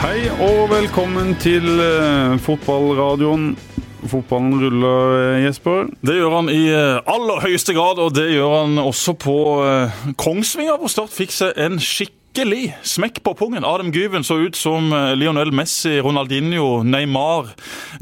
Hei og velkommen til eh, fotballradioen. Fotballen ruller, eh, Jesper. Det gjør han i eh, aller høyeste grad, og det gjør han også på Kongsvinger. Hvor Start fikk seg en skikkelig smekk på pungen. Adam Gyven så ut som eh, Lionel Messi, Ronaldinho, Neymar,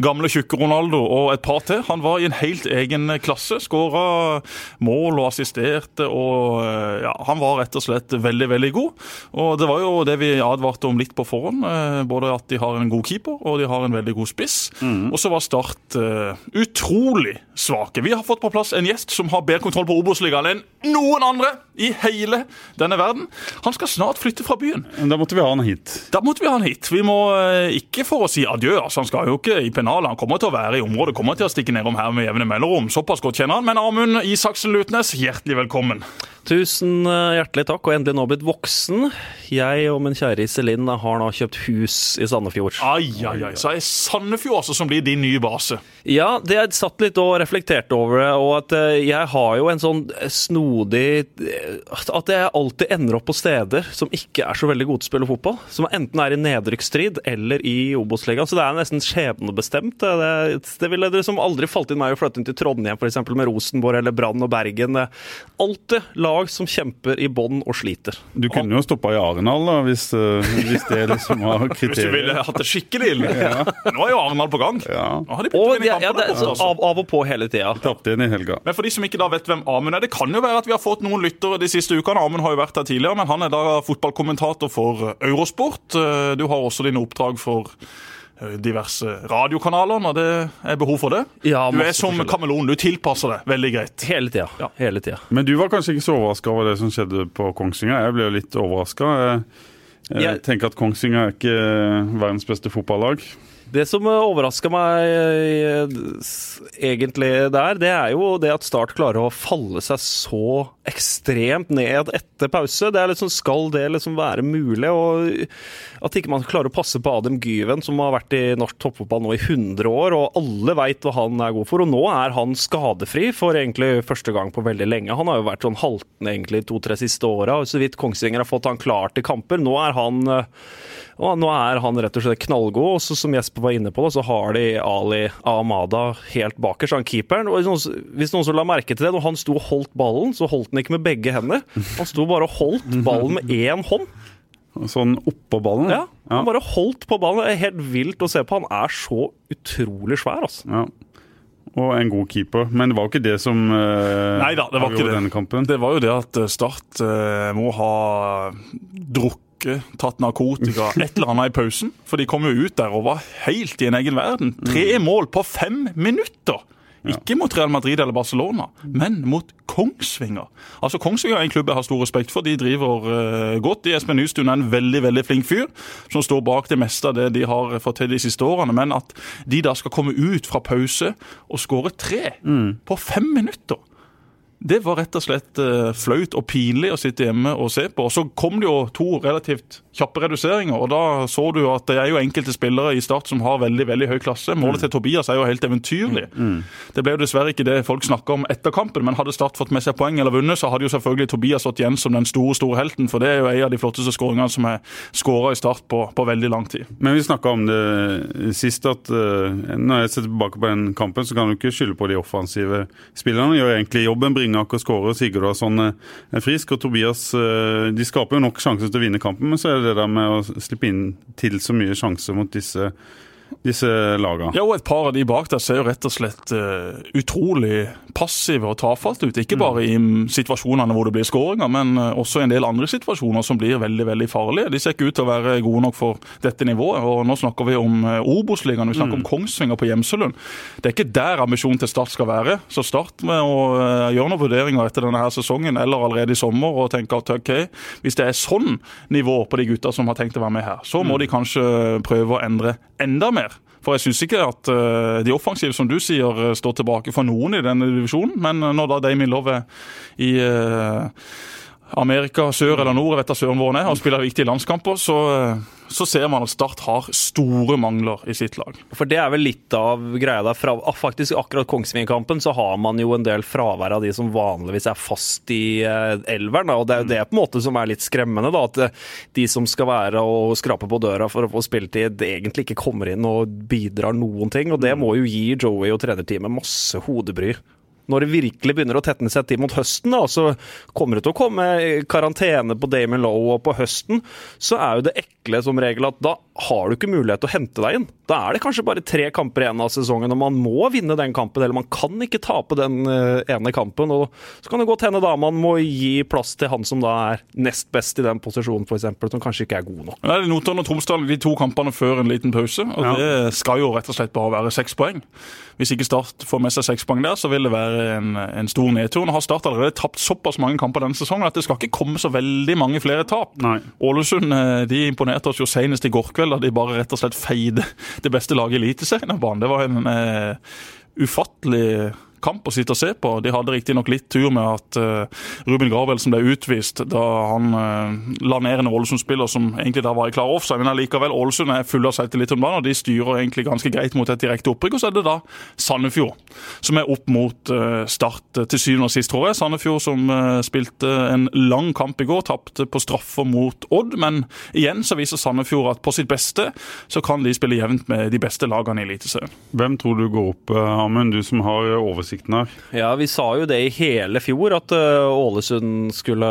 gamle tjukke Ronaldo og et par til. Han var i en helt egen klasse. Skåra mål og assisterte og eh, ja, Han var rett og slett veldig, veldig god. Og det var jo det vi advarte om litt på forhånd. eh, Både at de har en god keeper og de har en veldig god spiss. Og så var Start uh, utrolig svake. Vi har fått på plass en gjest som har bedre kontroll på Obos-ligaen enn noen andre i hele denne verden. Han skal snart flytte fra byen. Da måtte vi ha han hit. Da måtte vi ha han hit. Vi må eh, ikke for å si adjø. altså Han skal jo ikke i pennalet. Han kommer til å være i området, kommer til å stikke nedom her med jevne mellomrom. Såpass godt kjenner han. Men Amund Isaksen Lutnes, hjertelig velkommen. Tusen eh, hjertelig takk, og endelig nå blitt voksen. Jeg og min kjære Iselin har nå kjøpt hus i Sandefjord. Ai, ai, ai. Så er Sandefjord altså som blir din nye base. Ja, det jeg satt litt og reflekterte over det, og at eh, jeg har jo en sånn snodig eh, At jeg alltid ender opp på steder som ikke er så veldig gode til å spille fotball. Som enten er i nedrykksstrid eller i Obos-ligaen. Så det er nesten skjebnebestemt. Det, det ville liksom aldri falt inn meg å flytte inn til Trondheim f.eks. med Rosenborg eller Brann og Bergen. Er Alltid lag som kjemper i bånn og sliter. Du kunne jo stoppa i Arendal, da, hvis, eh, hvis det liksom var Hvis du ville hatt det skikkelig ille. Nå er jo Arendal på gang. Ja. Nå har de Og det, ja, det er så altså. av, av og på hele tida. Tapte inn i helga. Men for de som ikke da vet hvem Amund er, det kan jo være at vi har fått noen lyttere de siste ukene. Amund har jo vært her tidligere, men han er da fotballkommentator for Eurosport. Eh, Du har også dine oppdrag for diverse radiokanaler når det er behov for det. Ja, du er som kameleon, du tilpasser deg veldig greit. Hele tida. Ja. Hele tida. Men du var kanskje ikke så overraska over det som skjedde på Kongsvinger. Jeg ble jo litt overraska. Jeg, jeg Jeg- tenker at Kongsvinger er ikke verdens beste fotballag. Det som overraska meg eh, egentlig der, det er jo det at Start klarer å falle seg så ekstremt ned etter pause. Det er liksom, skal det liksom være mulig? Og at ikke man klarer å passe på Adem Gyven, som har vært i norsk toppfotball nå i 100 år, og alle veit hva han er god for. Og nå er han skadefri for egentlig første gang på veldig lenge. Han har jo vært sånn haltende egentlig to-tre siste åra, så vidt Kongsvinger har fått han klar til kamper. Nå er han eh, nå er han rett og slett knallgod. og Som Jesper var inne på, så har de Ali Ahmada helt bakerst, han keeperen. og hvis noen som la merke til det, Når han sto og holdt ballen, så holdt han ikke med begge hender. Han sto bare og holdt ballen med én hånd. Sånn oppå ballen. Ja, Han bare holdt på ballen. Det er helt vilt å se på. Han er så utrolig svær, altså. Ja. Og en god keeper. Men det var jo ikke det som uh, Neida, det var ikke det. denne kampen. Det var jo det at eh, Start uh, må ha drukket, tatt narkotika, et eller annet i pausen. For de kom jo ut der og var helt i en egen verden. Tre mål på fem minutter! Ikke mot Real Madrid eller Barcelona, men mot Kongsvinger. Altså Kongsvinger er en klubb jeg har stor respekt for. De driver eh, godt. De Espen Nystuen er en veldig veldig flink fyr som står bak det meste av det de har fått til de siste årene. Men at de da skal komme ut fra pause og skåre tre på fem minutter det var rett og slett eh, flaut og pinlig å sitte hjemme og se på. Og Så kom det jo to relativt kjappe reduseringer, og da så du at det er jo enkelte spillere i Start som har veldig veldig høy klasse. Målet til Tobias er jo helt eventyrlig. Det ble jo dessverre ikke det folk snakka om etter kampen, men hadde Start fått med seg poeng eller vunnet, så hadde jo selvfølgelig Tobias stått igjen som den store store helten, for det er jo en av de flotteste skåringene som er skåra i Start på, på veldig lang tid. Men vi snakka om det sist, at uh, når jeg ser tilbake på den kampen, så kan du ikke skylde på de offensive spillerne. Gjør egentlig jobben. Bringaker skårer, Sigurdasson er frisk, og Tobias uh, De skaper jo nok sjanser til å vinne kampen, men så er det det der med å slippe inn til så mye sjanser mot disse, disse lagene. Ja, og et par av de bak der ser jo rett og slett uh, utrolig passive og tafatte ut. Ikke bare i mm, situasjonene hvor det blir skåringer, men eh, også i en del andre situasjoner som blir veldig veldig farlige. De ser ikke ut til å være gode nok for dette nivået. og Nå snakker vi om uh, Obos-ligaen, vi snakker om Kongsvinger på Gjemselund. Det er ikke der ambisjonen til Start skal være. Så start med å uh, gjøre noen vurderinger etter denne her sesongen eller allerede i sommer og tenke at ok, hvis det er sånn nivå på de gutta som har tenkt å være med her, så må de kanskje prøve å endre enda mer. For jeg syns ikke at eh, de offensive, som du sier, eh, står tilbake for noen i denne divisjonen. Men eh, når da Damien Love i Amerika sør eller nord, jeg vet da søren hvor han er, og spiller viktige landskamper, så, så, ser man at Start har store mangler i sitt lag. For det er vel litt av greia der. Fra, faktisk akkurat Kongsvingerkampen så har man jo en del fravær av de som vanligvis er fast i eh, elveren. Og det er jo det på en måte som er litt skremmende, da. At eh, de som skal være og skrape på døra for å få spilletid, egentlig ikke kommer inn og bidrar noen ting. Og det må jo gi Joey og trenerteamet masse hodebry når det virkelig begynner å tetne seg til mot høsten, da, så kommer det til å komme karantene på Damon Lowe, og på høsten så er jo det ekle som regel at da har du ikke mulighet til å hente deg inn. Da er det kanskje bare tre kamper igjen av sesongen, og man må vinne den kampen, eller man kan ikke tape den uh, ene kampen. og Så kan det godt hende da man må gi plass til han som da er nest best i den posisjonen, f.eks., som kanskje ikke er god nok. Nei, Notodden og Tromsdal de to kampene før en liten pause, og ja. det skal jo rett og slett bare være seks poeng. Hvis ikke Start får med seg seks poeng der, så vil det være en, en stor nedtur. Nå har Start allerede tapt såpass mange kamper denne sesongen at det skal ikke komme så veldig mange flere tap. Nei. Ålesund eh, de imponerte oss jo senest i går kveld da de bare rett og slett feide det beste laget i Eliteserien av banen. Det var en uh, ufattelig kamp å sitte og se på. De hadde riktignok litt tur med at uh, Ruben Gravelsen ble utvist da han uh, la ned en Ålesund-spiller som egentlig da var i klar offside. Men allikevel, Ålesund er fulle av selvtillit om dagen, og de styrer egentlig ganske greit mot et direkte opprykk. Og så er det da Sandefjord, som er opp mot uh, Start til syvende og sist, tror jeg. Sandefjord som spilte en lang kamp i går, tapte på straffer mot Odd. Men igjen så viser Sandefjord at på sitt beste så kan de spille jevnt med de beste lagene i Eliteserien. Hvem tror du går opp, Amund, du som har oversikt oversikten her. Ja, vi sa jo det i hele fjor, at uh, Ålesund skulle,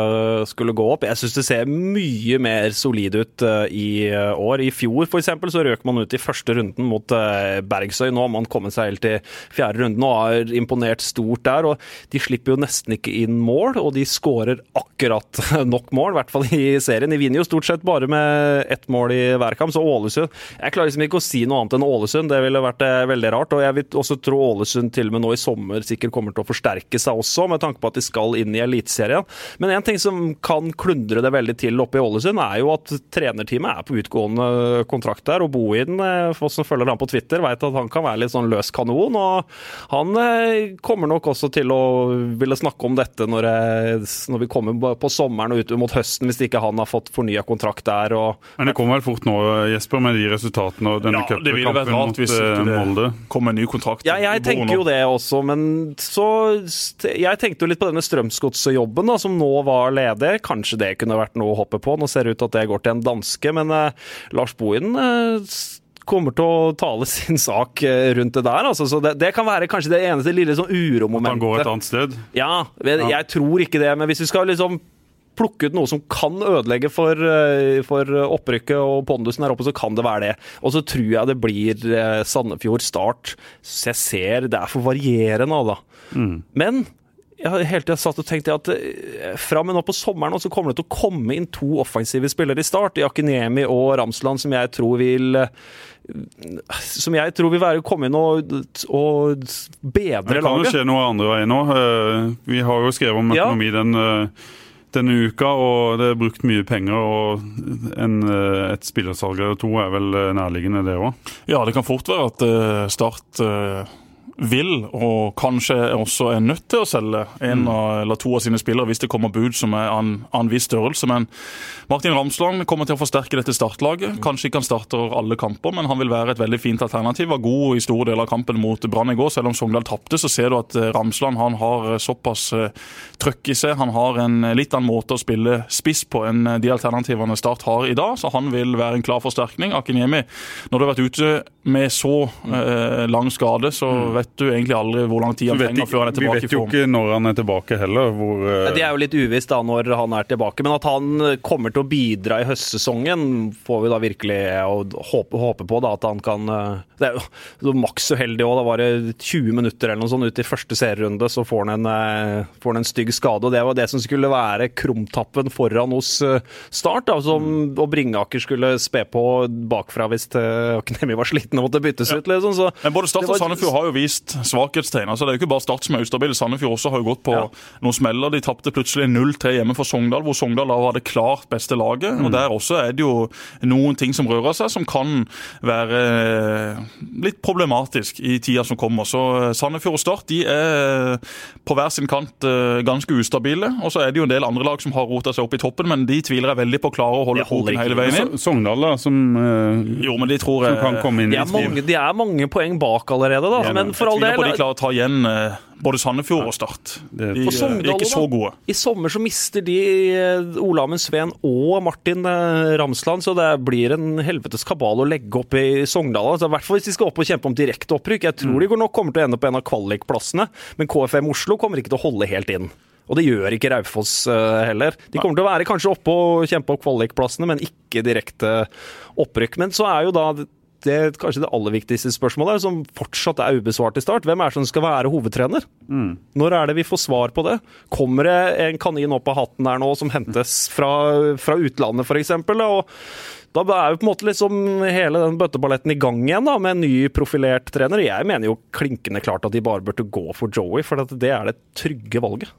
skulle, gå opp. Jeg syns det ser mye mer solid ut uh, i uh, år. I fjor f.eks. så røk man ut i første runden mot Bergsøy. Nå har man kommet seg helt til fjerde runden og har imponert stort der. og De slipper jo nesten ikke inn mål, og de skårer akkurat nok mål, i hvert fall i serien. De vinner jo stort sett bare med ett mål i hver kamp, så Ålesund Jeg klarer liksom ikke å si noe annet enn Ålesund, det ville vært veldig rart. Og jeg vil også tro Ålesund til og med nå i sommer sommer sikkert kommer til å forsterke seg også, med tanke på at de skal inn i Eliteserien. Men en ting som kan klundre det veldig til oppe i Ålesund, er jo at trenerteamet er på utgående kontrakt der. Og Bohin, eh, for oss som følger ham på Twitter, vet at han kan være litt sånn løs kanon. Og han eh, kommer nok også til å ville snakke om dette når, jeg, når vi kommer på sommeren og ut mot høsten, hvis ikke han har fått fornya kontrakt der. Og, Men det kommer vel fort nå, Jesper, med de resultatene og denne ja, cupkampen mot eh, Molde? Kommer en ny kontrakt. Ja, jeg tenker jo det også, men så Jeg tenkte jo litt på denne Strømsgodsjobben som nå var ledig. Kanskje det kunne vært noe å hoppe på. Nå ser det ut til at det går til en danske, men uh, Lars Bohin uh, kommer til å tale sin sak eh, rundt det der. Altså. Så det, det, kan være kanskje det eneste lille sånn uromomentet. At han går et annet sted? Ja, jeg, jeg tror ikke det. Men hvis vi skal liksom plukke ut noe som kan ødelegge for, eh, for opprykket og pondusen her oppe, så kan det være det. Og så tror jeg det blir eh, Sandefjord Start. Så jeg ser det er for varierende, da. Mm. Men jeg har hele tida satt og tenkt at eh, fra og med nå på sommeren så kommer det til å komme inn to offensive spillere i start. Jakinemi og Ramsland, som jeg tror vil som jeg tror vil være komme inn og, og bedre laget. Det kan jo skje noe andre veien nå. Vi har jo skrevet om økonomi ja. den denne uka, og det er brukt mye penger. og en, eh, Et spillersalg eller to er vel eh, nærliggende, det òg? Ja, det kan fort være at uh, Start vil, og kanskje også er nødt til å selge en mm. eller to av sine spillere hvis det kommer bud som er av en viss størrelse. Men Martin Ramsland kommer til å forsterke dette startlaget. Mm. Kanskje ikke han starter alle kamper, men han vil være et veldig fint alternativ. Var god i store deler av kampen mot Brann i går. Selv om Sogndal tapte, så ser du at eh, Ramsland han har eh, såpass eh, trøkk i seg. Han har en litt annen måte å spille spiss på enn de alternativene Start har i dag, så han vil være en klar forsterkning. Akinyemi, når du har vært ute med så eh, lang skade, så mm. Vet du egentlig aldri hvor lang tid han trenger før han er tilbake i form. Vi vet jo ikke når han er tilbake heller. Hvor, uh... Det er jo litt uvisst da når han er tilbake, men at han kommer til å bidra i høstsesongen, får vi da virkelig håpe, håpe på da, at han kan uh, Det er jo maks uheldig òg. Da var det 20 minutter eller noe sånt ut i første serierunde, så får han en, uh, får han en stygg skade. og Det var det som skulle være krumtappen foran hos Start, da, som, mm. og Bringaker skulle spe på bakfra hvis Knemi var sliten og måtte byttes ut. Liksom. Så men både Start og Sandefjord har jo vist vist svakhetstegn. Altså, det er jo ikke bare Start som er ustabil. Sandefjord også har jo gått på Ja. noen smeller. De tapte plutselig 0-3 hjemme for Sogndal, hvor Sogndal da var det klart beste laget. Mm. Og Der også er det jo noen ting som rører seg, som kan være eh, litt problematisk i tida som kommer. Så eh, Sandefjord og Start de er på hver sin kant eh, ganske ustabile. Og så er det jo en del andre lag som har rota seg opp i toppen, men de tviler jeg veldig på å klare å holde Det koken hele veien inn. Sogndal, da, som, eh, Jo, men de tror som kan komme inn De i tvil. mange, de er mange poeng bak allerede, da. Ja, Men jeg for all tviler på del de klarer å ta igjen eh, både Sandefjord og Start. De eh, er ikke så gode. I sommer så mister de Olamen Olamund Sveen og Martin eh, Ramsland, så det blir en helvetes kabal å legge opp i Sogndal. Altså, I hvert fall hvis de skal opp og kjempe om direkte opprykk. Jeg tror de går nok kommer til å ende på en av kvalikplassene, men KFM Oslo kommer ikke til å holde helt inn. Og det gjør ikke Raufoss eh, heller. De kommer til å være kanskje oppe og kjempe opp kvalikplassene, men ikke direkte opprykk. Men så er jo da det kanskje det aller viktigste spørsmålet, som fortsatt er ubesvart i start. Hvem er det som skal være hovedtrener? Når er det vi får svar på det? Kommer det en kanin opp av hatten der nå som hentes fra, fra utlandet, f.eks.? Da er jo på en måte liksom hele den bøtteballetten i gang igjen, da, med en ny profilert trener. Jeg mener jo klinkende klart at de bare burde gå for Joey, for at det er det trygge valget.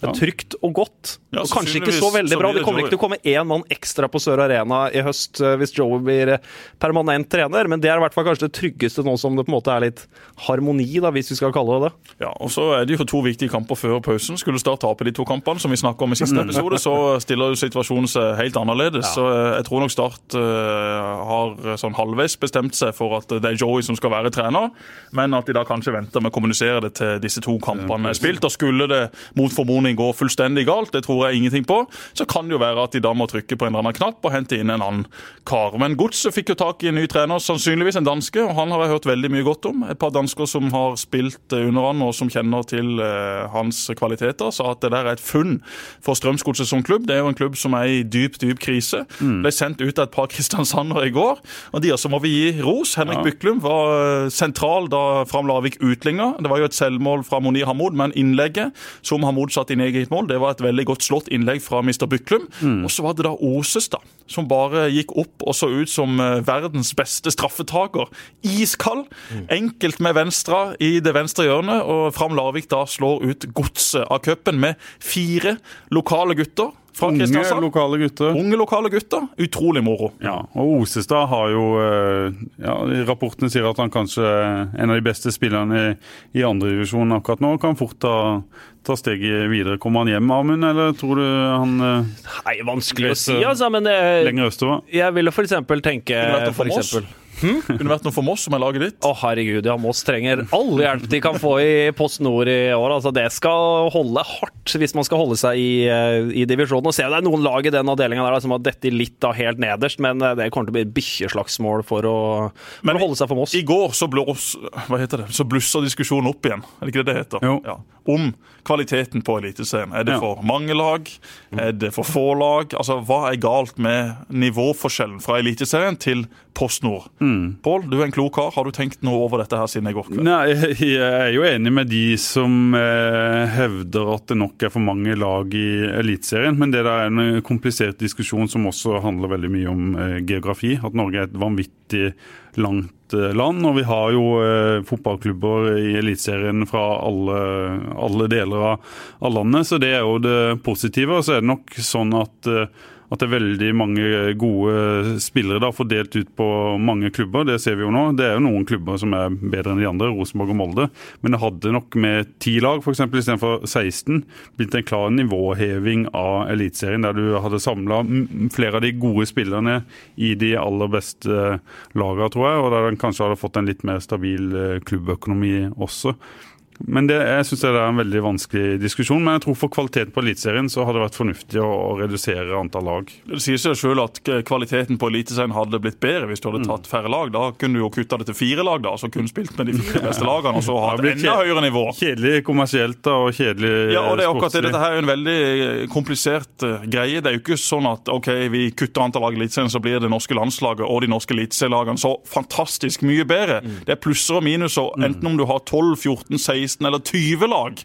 Det er Ja. trygt og godt. Ja, og kanskje ikke så veldig bra. Det kommer ikke til å komme én mann ekstra på Sør Arena i høst eh, hvis Joey blir eh, permanent trener, men det er i hvert fall kanskje det tryggeste nå som det på en måte er litt harmoni, da, hvis vi skal kalle det det. Ja, og så er det jo to viktige kamper før pausen. Skulle Start tape de to kampene, som vi snakket om i siste episode, så stiller jo situasjonen seg helt annerledes. Så eh, jeg tror nok Start har sånn halvveis bestemt seg for at det er Joey som skal være trener, men at de da kanskje venter med å kommunisere det til disse to kampene er spilt. Og skulle det mot formodning gå fullstendig galt, det tror jeg ingenting på, så kan det jo være at de da må trykke på en eller annen knapp og hente inn en annen kar. Men Godset fikk jo tak i en ny trener, sannsynligvis en danske, og han har jeg hørt veldig mye godt om. Et par dansker som har spilt eh, under han og som kjenner til eh, hans kvaliteter, sa at det der er et funn for Strømsgodset som klubb. Det er jo en klubb som er i dyp, dyp krise. Ble sendt ut av et par kristiansandere i går, og de også må vi gi ros. Henrik Ja. Byklum var eh, sentral da Fram Larvik utligna. Det var jo et selvmål fra Monir Hamoud, men innlegget som Hamoud satte inn i eget mål, det var et veldig godt slått innlegg fra Mr. Byklum. Og så var det da Åsestad, som bare gikk opp og så ut som eh, verdens beste straffetaker. Iskald. Enkelt med venstre i det venstre hjørnet, og Fram Larvik da slår ut godset av cupen med fire lokale gutter fra Unge, Kristiansand. lokale gutter. Unge lokale gutter. Utrolig moro. Ja, og Osestad har jo eh, ja, Rapportene sier at han kanskje er en av de beste spillerne i, i andredivisjon akkurat nå. Kan fort ta, ta steget videre. Kommer han hjem, Amund, eller tror du han eh, Nei, vanskelig å si, eh, altså, men det, lenger østover? jeg ville eksempel tenke for for Moss. Eksempel, Kunne vært noe for Moss, som er laget ditt. Å, herregud, ja, Moss trenger all hjelp de kan få i Post Nord i år. Altså, det skal holde hardt hvis man skal holde seg i, eh, i divisjonen. Og se, det er noen lag i den avdelinga der som har dettet litt da helt nederst, men eh, det kommer til å bli bikkjeslagsmål for, å- for Men å holde seg for Moss. I går så, blås, hva heter det? så blussa diskusjonen opp igjen, er det ikke det det heter? Jo. Ja. Om kvaliteten på Eliteserien. Er det Ja. for mange lag? Er det for få lag? Altså, Hva er galt med nivåforskjellen fra Eliteserien til Post Mm. Pål, du er en klok kar. Har du tenkt noe over dette her siden i går kveld? Nei, jeg er jo enig med de som eh, hevder at det nok er for mange lag i Eliteserien. Men det er en komplisert diskusjon som også handler veldig mye om eh, geografi. At Norge er et vanvittig langt eh, land. Og vi har jo eh, fotballklubber i Eliteserien fra alle, alle deler av, av landet, så det er jo det positive. Og så er det nok sånn at eh, at det er veldig mange gode spillere da, fordelt ut på mange klubber. Det ser vi jo nå. Det er jo noen klubber som er bedre enn de andre, Rosenborg og Molde. Men det hadde nok med ti lag eksempel, istedenfor 16 blitt en klar nivåheving av Eliteserien, der du hadde samla flere av de gode spillerne i de aller beste lagene, tror jeg. Og der den kanskje hadde fått en litt mer stabil eh, klubbøkonomi også. Men det, jeg synes det er en veldig vanskelig diskusjon. Men jeg tror for kvaliteten på Eliteserien så hadde det vært fornuftig å, å redusere antall lag. Det sier seg selv at kvaliteten på Eliteserien hadde blitt bedre hvis du Mm. hadde tatt færre lag. Da kunne du jo kutta det til fire lag, da, så kun spilt med de fire beste lagene og så hatt enda høyere nivå. Kjedelig kommersielt da, og kjedelig Ja, og det er akkurat det. Dette her er en veldig eh, komplisert eh, greie. Det er jo ikke sånn at ok, vi kutter antall lag i Eliteserien, så blir det norske landslaget og de norske eliteserielagene så fantastisk mye bedre. Det er plusser og minuser, enten om du har 12, 14, 16 eller 20 lag.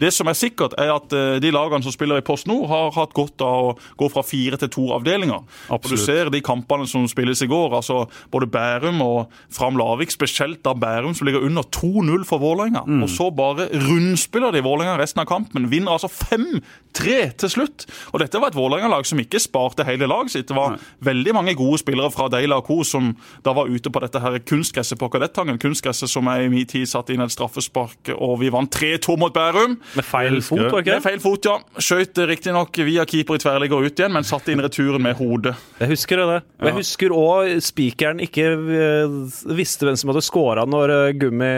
Det som er sikkert, er at eh, de lagene som spiller i Post Nord, har hatt godt av å gå fra fire til to avdelinger. Og du ser de kampene som spilles i går, altså både Bærum og Fram Lavik, spesielt da Bærum, som ligger under 2-0 for Vålerenga. Og så bare rundspiller de Vålerenga resten av kampen. Vinner altså 5-3 til slutt. Og dette var et Vålerenga-lag som ikke sparte hele laget sitt. Det var veldig mange gode spillere fra Deila og Co. som da var ute på dette her kunstgresset på Kadettangen. Kunstgresset som jeg i min tid satte inn et straffespark, og vi vant 3-2 mot Bærum. Med feil fot, det. ikke det Med feil fot, ja. Skjøt riktignok via keeper i tverrligger ut igjen, men satte inn returen med hodet. Jeg husker det. Og jeg husker òg spikeren ikke eh, visste hvem som hadde skåra når eh, Gummi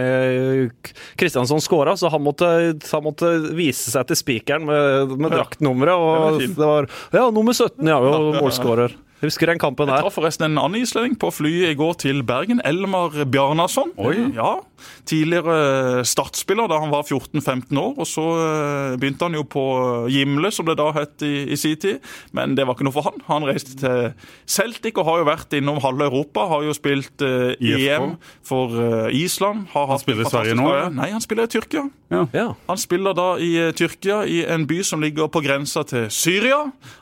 Kristiansson skåra, så han måtte, han måtte vise seg til spikeren med, med draktnummeret. Det var Og det var Ja, nummer 17, ja, og målskårer. Jeg husker den kampen Jeg der. traff forresten en annen islending på flyet i går til Bergen. Elmar Bjarnason. Ja, Tidligere startspiller da han var 14-15 år. Og så eh, begynte han jo på Gimle, som det da het i, i sin tid. Men det var ikke noe for han. Han reiste til Celtic og har jo vært innom halve Europa. Har jo spilt uh, EM for uh, Island. Har hatt spiller i Sverige nå, karriere. Nei, han spiller i Tyrkia. Ja. Han spiller da i eh, Tyrkia, i en by som ligger på grensa til Syria.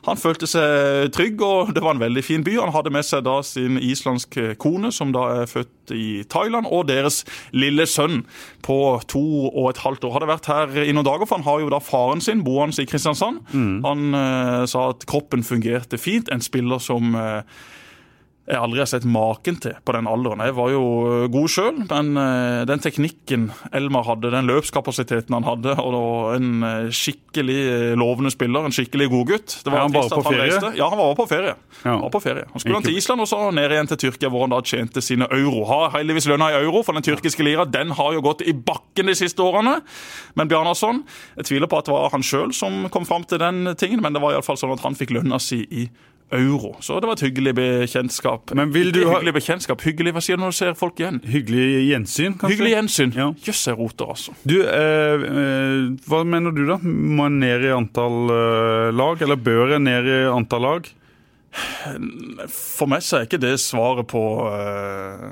Han følte seg trygg, og det var en veldig fin by. Han hadde med seg da sin islandske kone, som da er født i Thailand, og deres lille sønn på to og et halvt år. Hadde vært her i noen dager, for han har jo da faren sin boende i Kristiansand. Han eh, sa at kroppen fungerte fint. En spiller som eh, jeg aldri har sett maken til på den alderen. Jeg var jo øh, god sjøl, men øh, den teknikken Elmar hadde, den løpskapasiteten han hadde, og en øh, skikkelig lovende spiller, en skikkelig god gutt Det Er han bare på han ferie? reiste. Ja, han var på ferie. Ja. Han var på ferie. Han skulle han til Island og så ned igjen til Tyrkia, hvor han da tjente sine euro. Har heldigvis lønna i euro, for den tyrkiske lira den har jo gått i bakken de siste årene. Men Bjarnason, jeg tviler på at det var han sjøl som kom fram til den tingen, men det var iallfall sånn at han fikk lønna si i euro. Så det var et hyggelig bekjentskap. Men vil du ha- Hyggelig bekjentskap. Hyggelig, hva sier du når du ser folk igjen? Hyggelig gjensyn, kanskje? Hyggelig gjensyn. Ja. Jøss, jeg roter, altså. Du, eh, eh, hva mener du da? Må en ned i antall eh, lag, eller bør en ned i antall lag? For meg så er ikke det svaret på eh,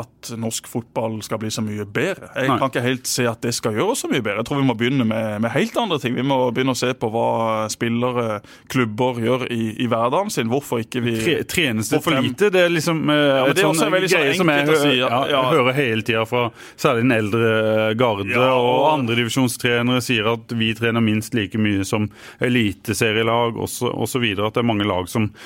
at norsk fotball skal bli så mye bedre. Jeg Nei. kan ikke helt se at det skal gjøre så mye bedre. Jeg tror vi må begynne med, med helt andre ting. Vi må begynne å se på hva spillere, klubber gjør i, i hverdagen sin. Hvorfor ikke vi Tre, trenes det for lite? Det er liksom eh, men et sånn greie som jeg hører, si, ja. ja, Ja. hører hele tida fra særlig den eldre garde Ja, og og- andredivisjonstrenere sier at vi trener minst like mye som eliteserielag osv. At det er mange lag som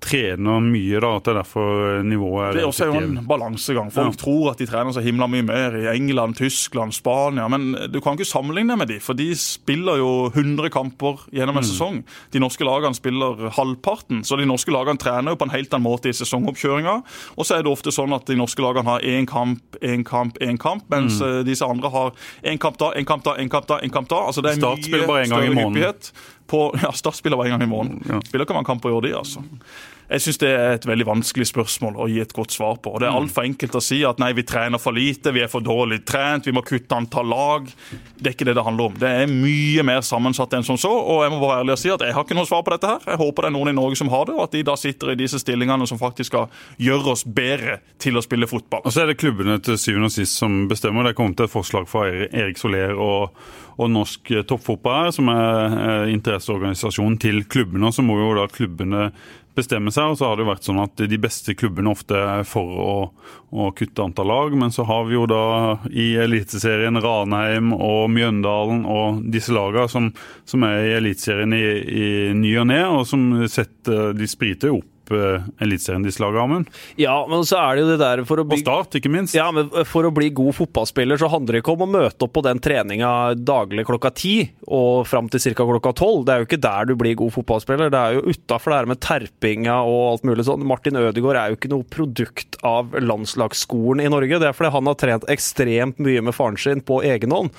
trener mye, da, at det er derfor nivået er Det er også jo en balansegang. Folk Ja. tror at de trener så himla mye mer i England, Tyskland, Spania. Men du kan ikke sammenligne med de, for de spiller jo 100 kamper gjennom Mm. en sesong. De norske lagene spiller halvparten, så de norske lagene trener jo på en helt annen måte i sesongoppkjøringa. Og så er det ofte sånn at de norske lagene har én kamp, én kamp, én kamp, mens Mm. eh, disse andre har én kamp da, én kamp da, én kamp da, én kamp da. Altså det er mye en større hyppighet På, ja, Start spiller bare en gang i måneden. Ja. Spiller ikke man kamper i år, de, altså. Jeg syns det er et veldig vanskelig spørsmål å gi et godt svar på. Og Det er altfor enkelt å si at nei, vi trener for lite, vi er for dårlig trent, vi må kutte antall lag. Det er ikke det det handler om. Det er mye mer sammensatt enn som så. Og jeg må være ærlig og si at jeg har ikke noe svar på dette her. Jeg håper det er noen i Norge som har det, og at de da sitter i disse stillingene som faktisk skal gjøre oss bedre til å spille fotball. Og så er det klubbene til syvende og sist som bestemmer. Det er kommet et forslag fra Erik Soler og, og Norsk eh, Toppfotball som er eh, interesseorganisasjonen til klubbene. Så må jo da klubbene bestemme seg, og så har det jo vært sånn at de beste klubbene ofte er for å, å kutte antall lag, men så har vi jo da i Eliteserien Ranheim og Mjøndalen og disse lagene som, som er i Eliteserien i, i ny og ne, og som setter, de spriter jo opp eh, Eliteserien, disse lagene, Amund. Ja, men så er det jo det der for å Og Start, ikke minst. Ja, men For å bli god fotballspiller så handler det ikke om å møte opp på den treninga daglig klokka ti og fram til ca. klokka tolv. Det er jo ikke der du blir god fotballspiller. Det er jo utafor det her med terpinga og alt mulig sånn. Martin Ødegaard er jo ikke noe produkt av landslagsskolen i Norge. Det er fordi han har trent ekstremt mye med faren sin på egen hånd.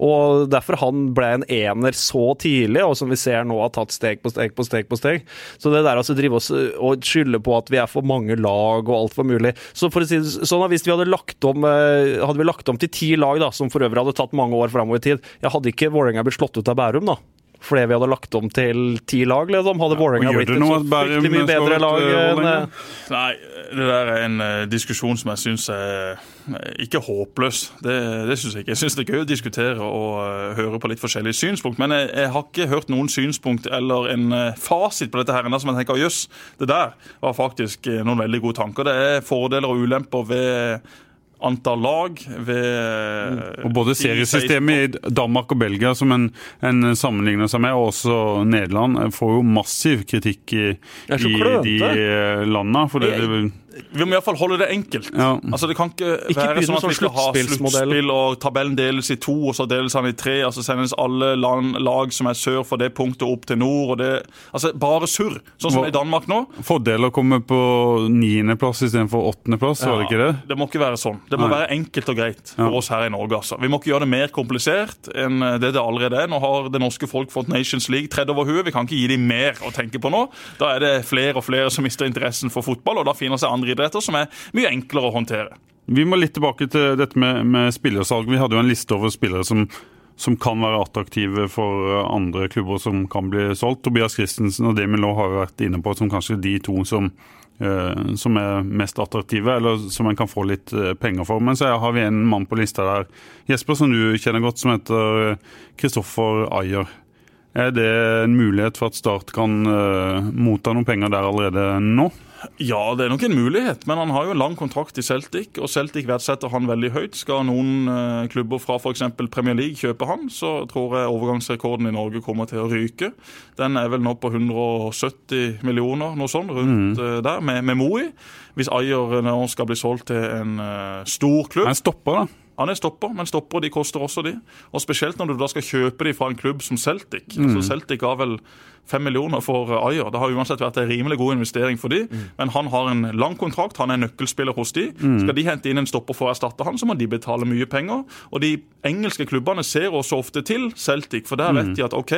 Og derfor han ble en ener så tidlig, og som vi ser nå har tatt steg på steg på steg på steg. Så det der altså drive oss og skylde på at vi er for mange lag og alt for mulig Så for å si sånn, at hvis vi hadde lagt om eh, Hadde vi lagt om til ti lag, da, som for øvrig hadde tatt mange år framover i tid, jeg hadde ikke Vålerenga blitt slått ut av Bærum, da? Fordi vi hadde lagt om til ti lag, liksom. Hadde Vålerenga blitt det et så fryktelig mye bedre lag eh, enn eh, Nei, det der er en eh, diskusjon som jeg syns er ikke håpløs. Det, det syns jeg ikke. Jeg syns det er gøy å diskutere og høre på litt forskjellige synspunkt. Men jeg, jeg har ikke hørt noen synspunkt eller en fasit på dette her ennå som jeg tenker jøss, det der var faktisk noen veldig gode tanker. Det er fordeler og ulemper ved antall lag, ved Og både seriesystemet i Danmark og Belgia, som en, en sammenligner seg med, og også Nederland, får jo massiv kritikk i, i de eh, landene. For det, det, Vi må iallfall holde det enkelt. Ja. Altså Det kan ikke, Ikke være sånn at vi skal ha sluttspill og tabellen deles i to, og så deles den i tre, og så sendes alle land, lag som er sør for det punktet, opp til nord. og det, altså Bare surr. Sånn som Hva- i Danmark nå. Fordel å komme på niendeplass istedenfor åttendeplass, var det ikke det? Det må ikke være sånn. Det må Nei. være enkelt og greit for Ja. oss her i Norge. altså. Vi må ikke gjøre det mer komplisert enn det det allerede er. Nå har det norske folk fått Nations League tredd over huet. Vi kan ikke gi dem mer å tenke på nå. Da er det flere og flere som mister interessen for fotball, og da finner seg andre idretter som er mye enklere å håndtere. Vi må litt tilbake til dette med, med spillersalg. Vi hadde jo en liste over spillere som, som kan være attraktive for andre klubber som kan bli solgt. Tobias Christensen og Demil Law har jo vært inne på som kanskje de to som, eh, som er mest attraktive, eller som en kan få litt eh, penger for. Men så har vi en mann på lista der, Jesper, som du kjenner godt, som heter Kristoffer Ayer. Er det en mulighet for at Start kan eh, motta noen penger der allerede nå? Ja, det er nok en mulighet, men han har jo en lang kontrakt i Celtic, og Celtic verdsetter han veldig høyt. Skal noen eh, klubber fra f.eks. Premier League kjøpe han, så tror jeg overgangsrekorden i Norge kommer til å ryke. Den er vel nå på 170 millioner, noe sånt, rundt mm. der, med, med Moi. Hvis Ayer nå skal bli solgt til en eh, stor klubb Han stopper, da. han er stopper, men stopper de koster også de. Og Spesielt når du da skal kjøpe de fra en klubb som Celtic. Altså Celtic har vel fem millioner for eh, Ayer. Det har uansett vært en rimelig god investering for de, men han har en lang kontrakt, han er nøkkelspiller hos de. Skal de hente inn en stopper for å erstatte han, så må de betale mye penger. Og de engelske klubbene ser også ofte til Celtic, for der vet de at OK,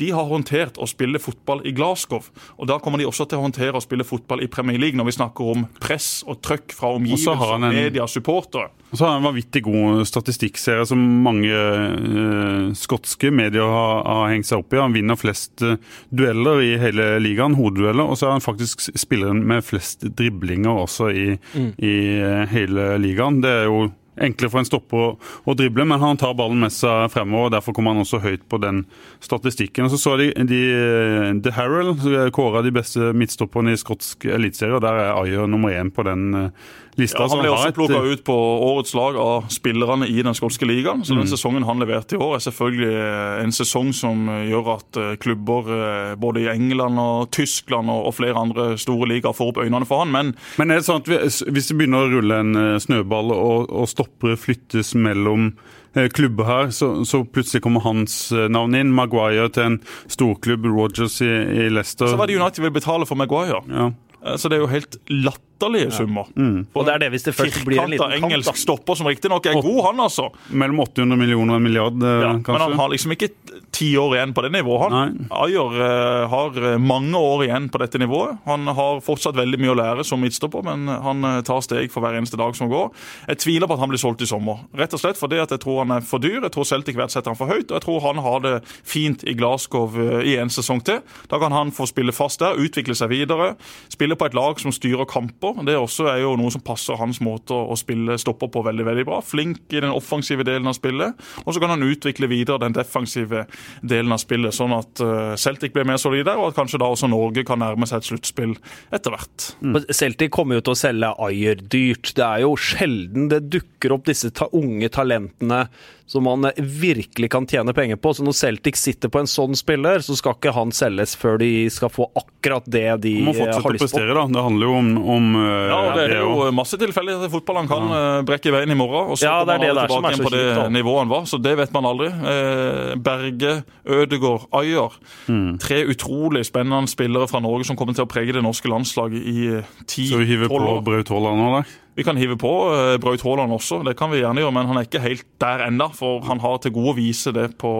de har håndtert å spille fotball i Glasgow, og da kommer de også til å håndtere å spille fotball i Premier League når vi snakker om press og trøkk fra omgivelser, en- media, supportere. Og så har han en vanvittig god statistikkserie som mange eh, skotske medier har, har hengt seg opp i. Han vinner flest eh, dueller i hele ligaen, hodedueller. og så er han faktisk spilleren med flest driblinger også i, i eh, hele ligaen. Det er jo enklere for en stopper å, å drible, men han tar ballen med seg fremover. og Derfor kommer han også høyt på den statistikken. Og så så de, de The Harrell kåra de beste midtstopperne i skotsk eliteserie, og der er Ayer nummer én på den eh, lista. Ja, han ble også plukka ut på årets lag av spillerne i den skotske ligaen. Så den sesongen han leverte i år, er selvfølgelig eh, en sesong som eh, gjør at eh, klubber eh, både i England og Tyskland og flere andre store ligaer får opp øynene for han. Men Men er det sånn at hvis det begynner å rulle en eh, snøball, og, og stoppere flyttes mellom eh, klubber her, så, så plutselig kommer hans eh, navn inn. Maguire til en storklubb, Rogers i, i Leicester. så var det United vil betale for Maguire. ja. Eh, Så det er jo helt latterlige summer. Og det er det hvis det først blir en liten kamp, engelsk da. stopper, som riktignok er god, han altså. Mellom 800 millioner og en milliard, ja, kanskje. men han har liksom ikke ti år igjen på det nivået. han. Nei. Ayer uh, har eh, mange år igjen på dette nivået. Han har fortsatt veldig mye å lære som midtstopper, men han eh, tar steg for hver eneste dag som går. Jeg tviler på at han blir solgt i sommer. Rett og slett fordi at jeg tror han er for dyr. Jeg tror Celtic verdsetter han for høyt, og jeg tror han har det fint i Glasgow eh, i en sesong til. Da kan han få spille fast der, utvikle seg videre, spille på et lag som styrer kamper. Det også er jo noe som passer hans måte å å spille stopper på veldig veldig bra. Flink i den offensive delen av spillet, og så kan han utvikle videre den defensive delen av spillet, sånn at eh, Celtic blir mer solide, og at kanskje da også Norge kan nærme seg et sluttspill etter hvert. Mm. Celtic kommer jo til å selge Ayer dyrt. Det er jo sjelden det dukker opp disse ta unge talentene som man virkelig kan tjene penger på. Så når Celtic sitter på en sånn spiller, så skal ikke han selges før de skal få akkurat det de har lyst på. må eh, fortsette å prestere, da. Det handler jo om, om eh, Ja, og Det er jo masse tilfeldigheter i fotball. Han kan ja. brekke veien i morgen, og så Ja, det er kommer det han som tilbake er igjen på det kjipt, nivået han var. Så det vet man aldri. Eh, Berge, Ødegård, Ayer. Mm. Tre utrolig spennende spillere fra Norge som kommer til å prege det norske landslaget i eh, Så vi hiver på år. Braut Haaland nå, da? Vi kan hive på uh, Braut Haaland også, det kan vi gjerne gjøre, men han er ikke helt der ennå. For han har til gode å vise det på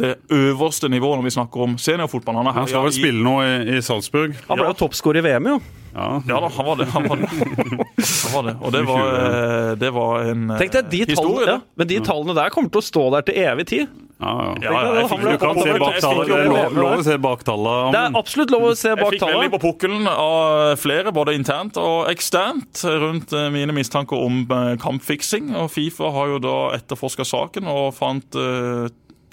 det øverste nivået når vi snakker om seniorfotball. Han Han skal vel spille nå i, i Salzburg? Han ble jo toppskårer i VM, jo. Ja. Ja da, han var det. Han var det. Han var det. Og det var, eh, det var en eh, Tenk deg, de historie, tallene, ja, men de tallene der kommer til å stå der til evig tid. Ja, ja. Ja, ja, fikk- Du kan se oppover. bak Jeg tallet. fikk Det er absolutt lov, å se. Det er absolutt lov å se Jeg fikk veldig på pukkelen av flere, både internt og eksternt, rundt eh, mine mistanker om eh, kampfiksing. Og Fifa har jo da etterforska saken og fant eh,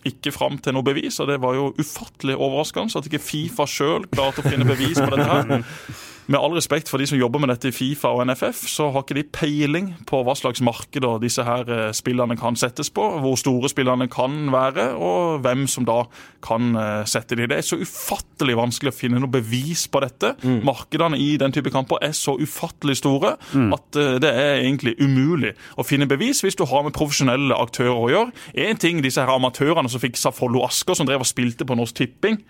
ikke fram til noe bevis. Og det var jo ufattelig overraskende at ikke Fifa sjøl klarte å finne bevis på dette her. Med all respekt for de som jobber med dette i Fifa og NFF, så har ikke de peiling på hva slags markeder disse her spillene spillerne kan settes på, hvor store spillerne kan være, og hvem som da kan eh, sette de. Det er så ufattelig vanskelig å finne noe bevis på dette. Markedene i den type kamper er så ufattelig store at eh, det er egentlig umulig å finne bevis hvis du har med profesjonelle aktører å gjøre. En ting disse her amatørene som fiksa Follo Asker, som drev og spilte på Norsk Tipping.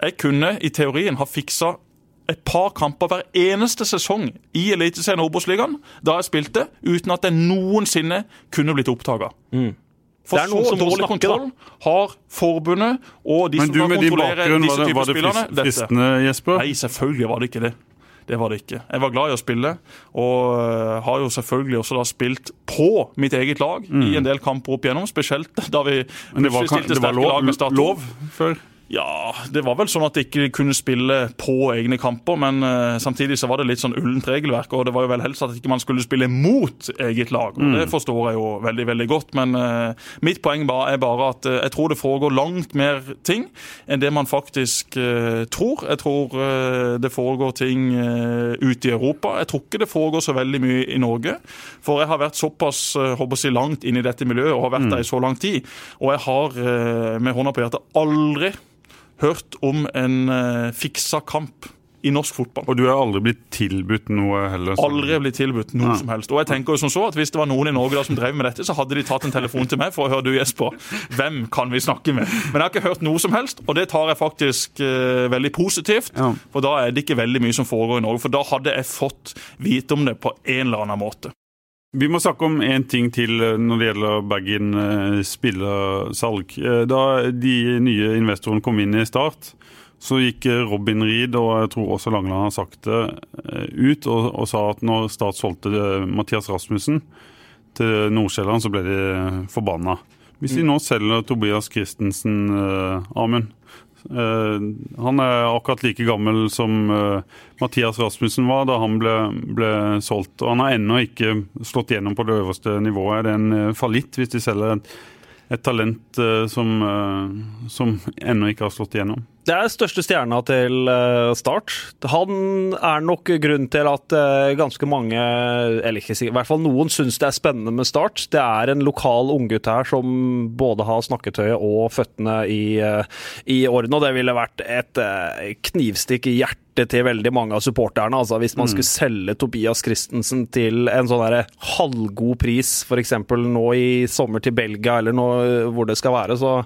Jeg kunne i teorien ha fiksa et par kamper hver eneste sesong i Eliteserien og Obos-ligaen da jeg spilte, uten at jeg noensinne kunne blitt oppdaga. For Det er noen så dårlig snakke, kontroll har forbundet og de Men som du kan kontrollere disse var det, typer var det spillerne. frist- dette. fristende, Jesper? Nei, selvfølgelig var det ikke det. Det var det ikke. Jeg var glad i å spille, og øh, har jo selvfølgelig også da spilt på mitt eget lag i en del kamper opp igjennom, spesielt da vi Mm. Men det var, plutselig stilte det var sterke lag med Statoil. lov før? Ja, det var vel sånn at de ikke kunne spille på egne kamper, men eh, samtidig så var det litt sånn ullent regelverk, og det var jo vel helst at ikke man skulle spille mot eget lag. og Det forstår jeg jo veldig, veldig godt, men eh, mitt poeng er bare at eh, jeg tror det foregår langt mer ting enn det man faktisk tror. Jeg tror det foregår ting ute i Europa. Jeg tror ikke det foregår så veldig mye i Norge, for jeg har vært såpass håper jeg, langt inn i dette miljøet og har vært der i så lang tid, og jeg har med hånda på hjertet aldri hørt om en eh, fiksa kamp i norsk fotball. Og du har aldri blitt tilbudt noe heller? Aldri blitt tilbudt noe Ja. som helst. Og jeg tenker jo som så at Hvis det var noen i Norge da som drev med dette, så hadde de tatt en telefon til meg for å høre du Jesper, hvem kan vi snakke med? Men jeg har ikke hørt noe som helst, og det tar jeg faktisk eh, veldig positivt. Ja. For da er det ikke veldig mye som foregår i Norge. For da hadde jeg fått vite om det på en eller annen måte. Vi må snakke om én ting til eh, når det gjelder Bergen eh, spillersalg. Eh, Da de nye investorene kom inn i Start, så gikk Robin Reed, og jeg tror også Langeland har sagt det, ut og, og sa at når Start solgte Mathias Rasmussen til Nordsjælland, så ble de forbanna. Hvis de nå selger Tobias Christensen, Amund Han er akkurat like gammel som eh, Mathias Rasmussen var da han ble, ble solgt. Og han har ennå ikke slått gjennom på det øverste nivået. Er det en eh, fallitt hvis de selger et, et talent eh, som, eh, som ennå ikke har slått igjennom? Det er største stjerna til eh, Start. Han er nok grunnen til at eh, ganske mange, eller ikke i hvert fall noen, syns det er spennende med Start. Det er en lokal unggutt her som både har snakketøyet og føttene i, eh, i orden, og det ville vært et knivstikk i hjertet til veldig mange av supporterne. Altså, hvis man skulle selge Tobias Christensen til en sånn halvgod pris, f.eks. nå i sommer til Belgia, eller nå, hvor det skal være, så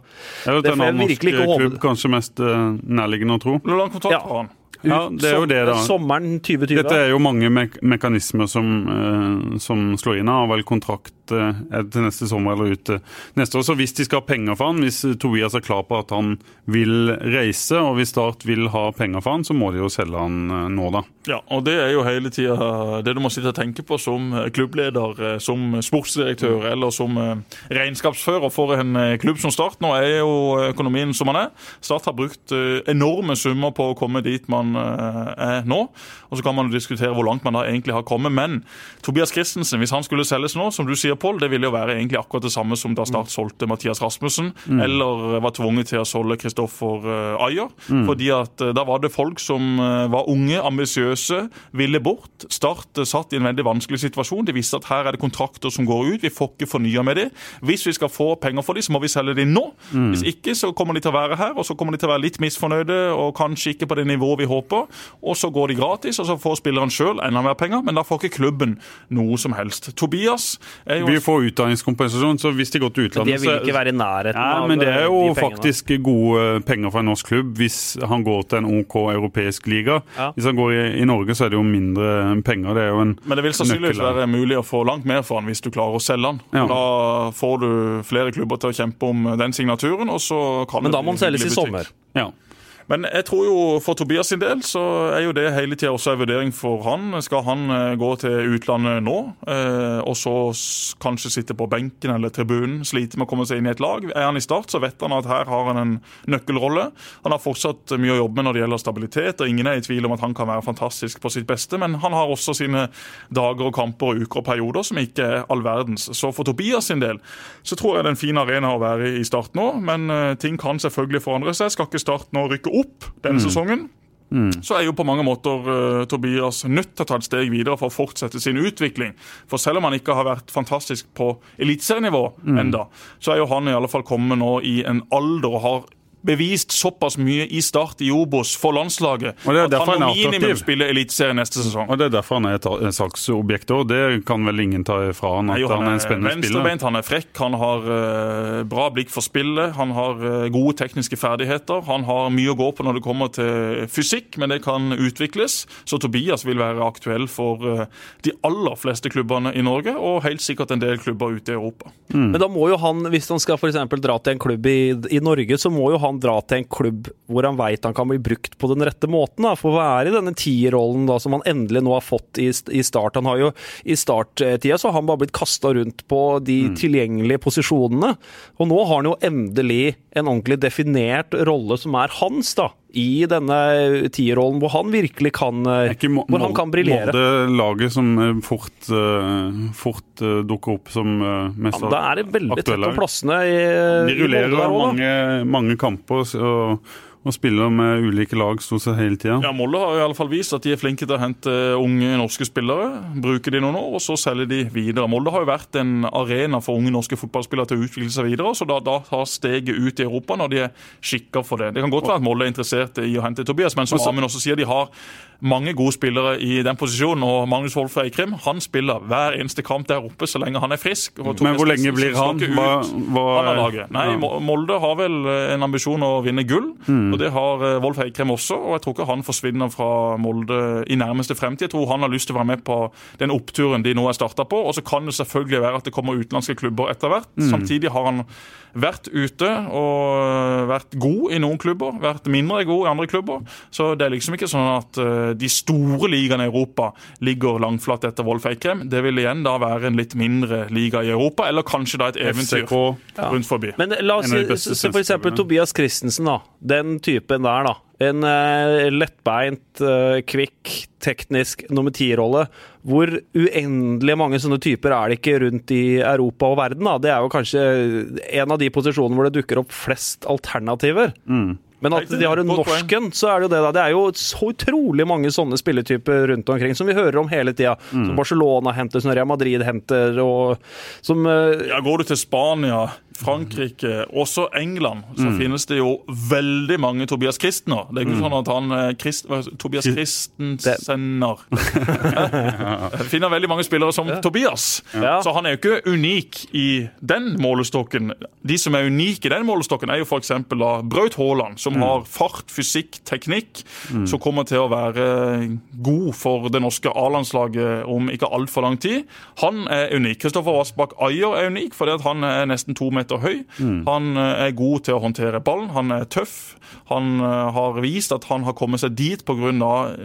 ja, Det en får jeg annen norsk virkelig ikke håpe. kanskje mest nærliggende å tro. Hvor lang kontrakt Ja. har han? Ja, det er jo det, da. Sommeren 2020. Dette er jo mange me mekanismer som, eh, som slår inn. Han har vel kontrakt eh, til neste sommer eller ut eh, neste år. Så hvis de skal ha penger for han, hvis Tobias er klar på at han vil reise, og hvis Start vil ha penger for han, så må de jo selge han eh, nå, da. Ja, og det er jo hele tida det du må sitte og tenke på som eh, klubbleder, eh, som sportsdirektør eller som eh, regnskapsfører for en eh, klubb som Start. Nå er jo økonomien som den er. Start har brukt eh, enorme summer på å komme dit man eh, er nå. Og så kan man jo diskutere hvor langt man da egentlig har kommet. Men Tobias Christensen, hvis han skulle selges nå, som du sier, Pål, det ville jo være egentlig akkurat det samme som da Start solgte Mathias Rasmussen, eller var tvunget til å solge Kristoffer Ayer. Mm. Fordi at eh, da var det folk som eh, var unge, ambisiøse, ville bort. Start eh, satt i en veldig vanskelig situasjon. De visste at her er det kontrakter som går ut, vi får ikke fornya med det. Hvis vi skal få penger for dem, så må vi selge dem nå. Hvis ikke så kommer de til å være her, og så kommer de til å være litt misfornøyde og kanskje ikke på det nivået vi håper. Og så går de gratis, og så får spilleren sjøl enda mer penger, men da får ikke klubben noe som helst. Tobias er jo Vi får utdanningskompensasjon, så hvis de går til Det De vil ikke være i nærheten Ja, av men det er jo de faktisk gode penger for en norsk klubb hvis han går til en OK europeisk liga. Ja. Hvis han går i, i Norge, så er det jo mindre penger. Det er jo en Men det vil sannsynligvis være mulig å få langt mer for han hvis du klarer å selge han. Ja. Da får du flere klubber til å kjempe om den signaturen, og så kan Men da må han selges i sommer. Ja. Men jeg tror jo for Tobias sin del så er jo det hele tida også en vurdering for han. Skal han eh, gå til utlandet nå, eh, og så kanskje sitte på benken eller tribunen, slite med å komme seg inn i et lag? Er han i start, så vet han at her har han en nøkkelrolle. Han har fortsatt mye å jobbe med når det gjelder stabilitet, og ingen er i tvil om at han kan være fantastisk på sitt beste, men han har også sine dager og kamper og uker og perioder som ikke er all verdens. Så for Tobias sin del så tror jeg det er en fin arena å være i Start nå, men eh, ting kan selvfølgelig forandre seg. Skal ikke Start nå rykke opp denne sesongen? Så er jo på mange måter uh, Tobias nødt til å ta et steg videre for å fortsette sin utvikling. For selv om han ikke har vært fantastisk på eliteserienivå enda, så er jo han i alle fall kommet nå i en alder og har bevist såpass mye i start i Obos for landslaget er at han må han er minimum spille Eliteserien neste sesong. Og Det er derfor han er et et òg. Det kan vel ingen ta fra han at Nei, jo, han er en spennende spiller. venstrebeint, han er frekk, han har uh, bra blikk for spillet, han har uh, gode tekniske ferdigheter. Han har mye å gå på når det kommer til fysikk, men det kan utvikles. Så Tobias vil være aktuell for uh, de aller fleste klubbene i Norge, og helt sikkert en del klubber ute i Europa. Men da må jo han, hvis han skal eksempel dra til en klubb i, i Norge, så må jo han dra til en klubb hvor han veit han kan bli brukt på den rette måten. Da, for å være i denne tierrollen da, som han endelig nå har fått i, i start. Han har jo I starttida så har han bare blitt kasta rundt på de tilgjengelige posisjonene. Og nå har han jo endelig en ordentlig definert rolle som er hans, da. I denne tierrollen hvor han virkelig kan ikke Mo- Hvor han kan briljere. Molde laget som eh, fort, eh, fort eh, dukker opp som mest Ja, da er det veldig tett om plassene i, De i Molde rullerer der mange, mange kamper og, og spiller med ulike lag stort sett hele tida. Ja, Molde har i alle fall vist at de er flinke til å hente unge norske spillere. Bruker de noen år, og så selger de videre. Molde har jo vært en arena for unge norske fotballspillere til å utvikle seg videre. Så da, da tar steget ut i Europa når de er skikka for det. Det kan godt være at Molde er interessert i å hente Tobias, men som Amund også sier, de har mange gode spillere i den posisjonen. Og Magnus Wolff Eikrem han spiller hver eneste kamp der oppe så lenge han er frisk. Men hvor lenge blir han? Hva, hva, han. Nei. Mm. Molde har vel en ambisjon å vinne gull, og det har eh, Wolf Eikrem også. Og jeg tror ikke han forsvinner fra Molde i nærmeste fremtid. Jeg tror han har lyst til å være med på den oppturen de nå er starta på. Og så kan det selvfølgelig være at det kommer utenlandske klubber etter hvert. Mm. Samtidig har han vært ute og vært god i noen klubber, vært mindre god i andre klubber. Så det er liksom ikke sånn at eh, de store ligaene i Europa ligger langflat etter Wolf Eikrem. Det vil igjen da være en litt mindre liga i Europa, eller kanskje da et eventyr FCK. rundt forbi. Men la oss se for eksempel. Tobias Christensen, da. Den typen der, da. En eh, lettbeint, eh, kvikk, teknisk nummer ti-rolle. Hvor uendelig mange sånne typer er det ikke rundt i Europa og verden? da? Det er jo kanskje en av de posisjonene hvor det dukker opp flest alternativer. Men at de har en norsken, så er det jo det. da. Det er jo så utrolig mange sånne spilletyper rundt omkring som vi hører om hele tida. Som Barcelona henter, som Real Madrid henter, og som eh, Ja, Går du til Spania, Frankrike, også England, så finnes det jo veldig mange Tobias Christener. Det er ikke sånn at han eh, Christ, hva- Tobias Christensener Finner veldig mange spillere som Tobias. Ja. Så han er jo ikke unik i den målestokken. De som er unike i den målestokken, er jo f.eks. Braut Haaland, som har fart, fysikk, teknikk, som kommer til å være god for det norske A-landslaget om ikke altfor lang tid. Han er unik. Kristoffer Vassbakk Ayer er unik fordi han er nesten to meter høy. Han eh, er god til å håndtere ballen, han er tøff. Han eh, har vist at han har kommet seg dit pga.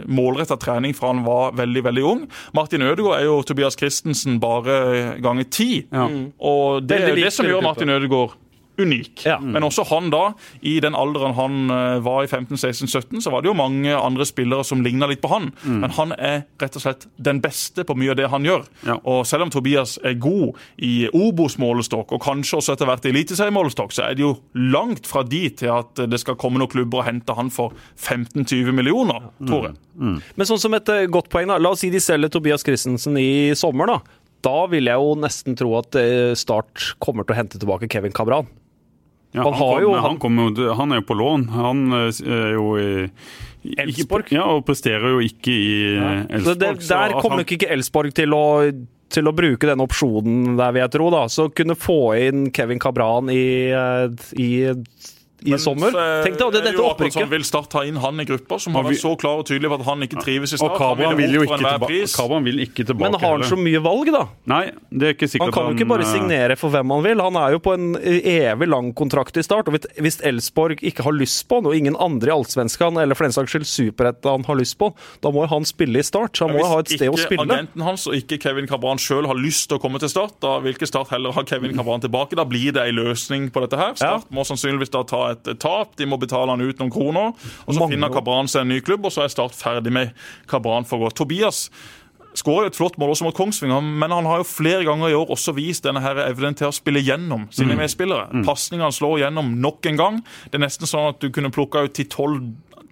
målretta trening fra han var veldig veldig ung. Martin Ødegaard er jo Tobias Christensen bare ganger ti. Ja. Og det er jo det som gjør. Martin Ødegaard unik. Ja. Men også han da, i den alderen han eh, var i 15-16-17, så var det jo mange andre spillere som ligna litt på han. Men han er rett og slett den beste på mye av det han gjør. Ja. Og selv om Tobias er god i Obos-målestokk, og kanskje også etter hvert i Eliteseriemålestokk, så er det jo langt fra de til at det skal komme noen klubber og hente han for 15-20 millioner, tror jeg. Men sånn som et eh, godt poeng, da. La oss si de selger Tobias Christensen i sommer, da. Da vil jeg jo nesten tro at eh, Start kommer til å hente tilbake Kevin Cabran. Ja, Han han, jo- han- jo- han er jo på lån. Han eh, er jo i Elsborg. Elfsborg? Ja, og presterer jo ikke i. Så det, Elfsborg. så der kommer nok ikke Elsborg til å til å bruke den opsjonen der, vil jeg tro. da. Så kunne få inn Kevin Cabran i, eh, i Men, sommer. Tenk deg det, er dette akkurat sånn. Vil Start ta inn han i gruppa, som har Og vært så klar og tydelig på at han ikke trives i Og Start? Han Kabran vil jo opp ikke for tilbake, vil ikke tilbake Men har han så mye valg, da? Nei, det er ikke sikkert Han kan jo ikke bare eh, signere for hvem han vil. Han er jo på en evig lang kontrakt i start. og hvis- Elsborg ikke har lyst på han, og ingen andre i Allsvenskan eller for den saks skyld Superettan har lyst på, da må jo han spille i start. Så han må jo ha et sted å spille. Hvis ikke agenten hans og ikke Kevin Cabran sjøl har lyst til å komme til Start, da vil ikke Start heller ha Kevin Cabran tilbake. Da blir det ei løsning på dette her. Start må sannsynligvis da ta et et tap. De må betale han ut noen kroner. Og så Mange finner Kabran seg en ny klubb, og så er Start ferdig med Cabran for godt. Tobias skårer et flott mål også mot Kongsvinger, men han har jo flere ganger i år også vist denne her evnen til å spille gjennom sine medspillere. Mm. Pasningene slår gjennom nok en gang. Det er nesten sånn at du kunne plukka ut til tolv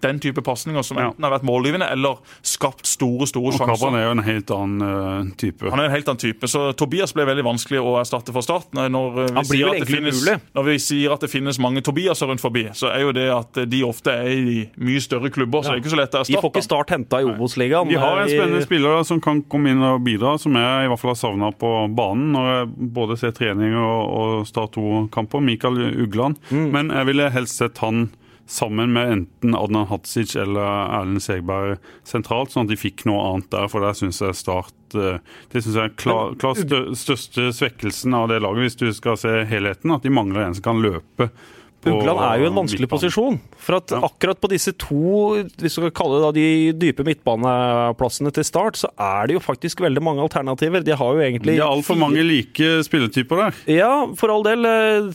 den type pasninger som enten har vært målgivende eller skapt store store Og Kabran er jo en helt annen uh, type. Han er en helt annen type, så Tobias ble veldig vanskelig å erstatte for Start. Når, når vi Han blir sier at det finnes. Når vi sier at det finnes mange Tobiaser rundt forbi, så er jo det at de ofte er i mye større klubber, så det er ikke så lett å erstatte. De får ikke. Start henta i Obos-ligaen. De har en spennende spiller som kan komme inn og bidra, som jeg i hvert fall har savna på banen når jeg både ser trening og, og Start 2-kamper. Mikael Ugland. Mm. Men jeg ville helst sett han sammen med enten Adnan Hadzic eller Erlend Segberg sentralt, sånn at de fikk noe annet der. For der syns jeg Start eh, Det synes jeg er klar, klar største svekkelsen av det laget, hvis du skal se helheten. At de mangler en som kan løpe. Ugland er jo en vanskelig midtbanen. posisjon. For at akkurat på disse to hvis du skal kalle det de dype midtbaneplassene til start, så er det jo faktisk veldig mange alternativer. De har jo egentlig Det er altfor mange like spilletyper der. Ja, for all del. eh,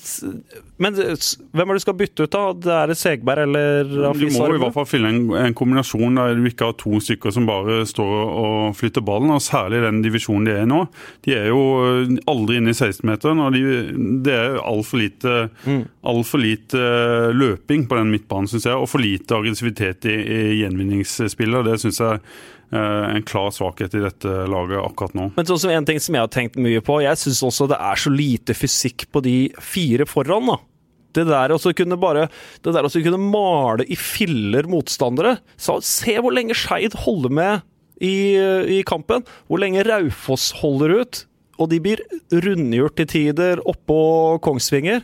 Men hvem er det du skal bytte ut, da? Det er det Segberg eller Du Afis må i hvert fall finne en, en kombinasjon der du ikke har to stykker som bare står og flytter ballen, og særlig den divisjonen de er i nå. De er jo aldri inne i 16-meteren, og de, det er altfor lite, alt for lite eh, løping på den midtbanen, syns jeg, og for lite aggressivitet i, i gjenvinningsspillet. Det syns jeg er en klar svakhet i dette laget akkurat nå. Men også en ting som jeg har tenkt mye på, jeg syns også det er så lite fysikk på de fire foran, da. Det der å kunne bare Det der å kunne male i filler motstandere. Så se hvor lenge Skeid holder med i, i kampen. Hvor lenge Raufoss holder ut. Og de blir rundgjort til tider oppå Kongsvinger.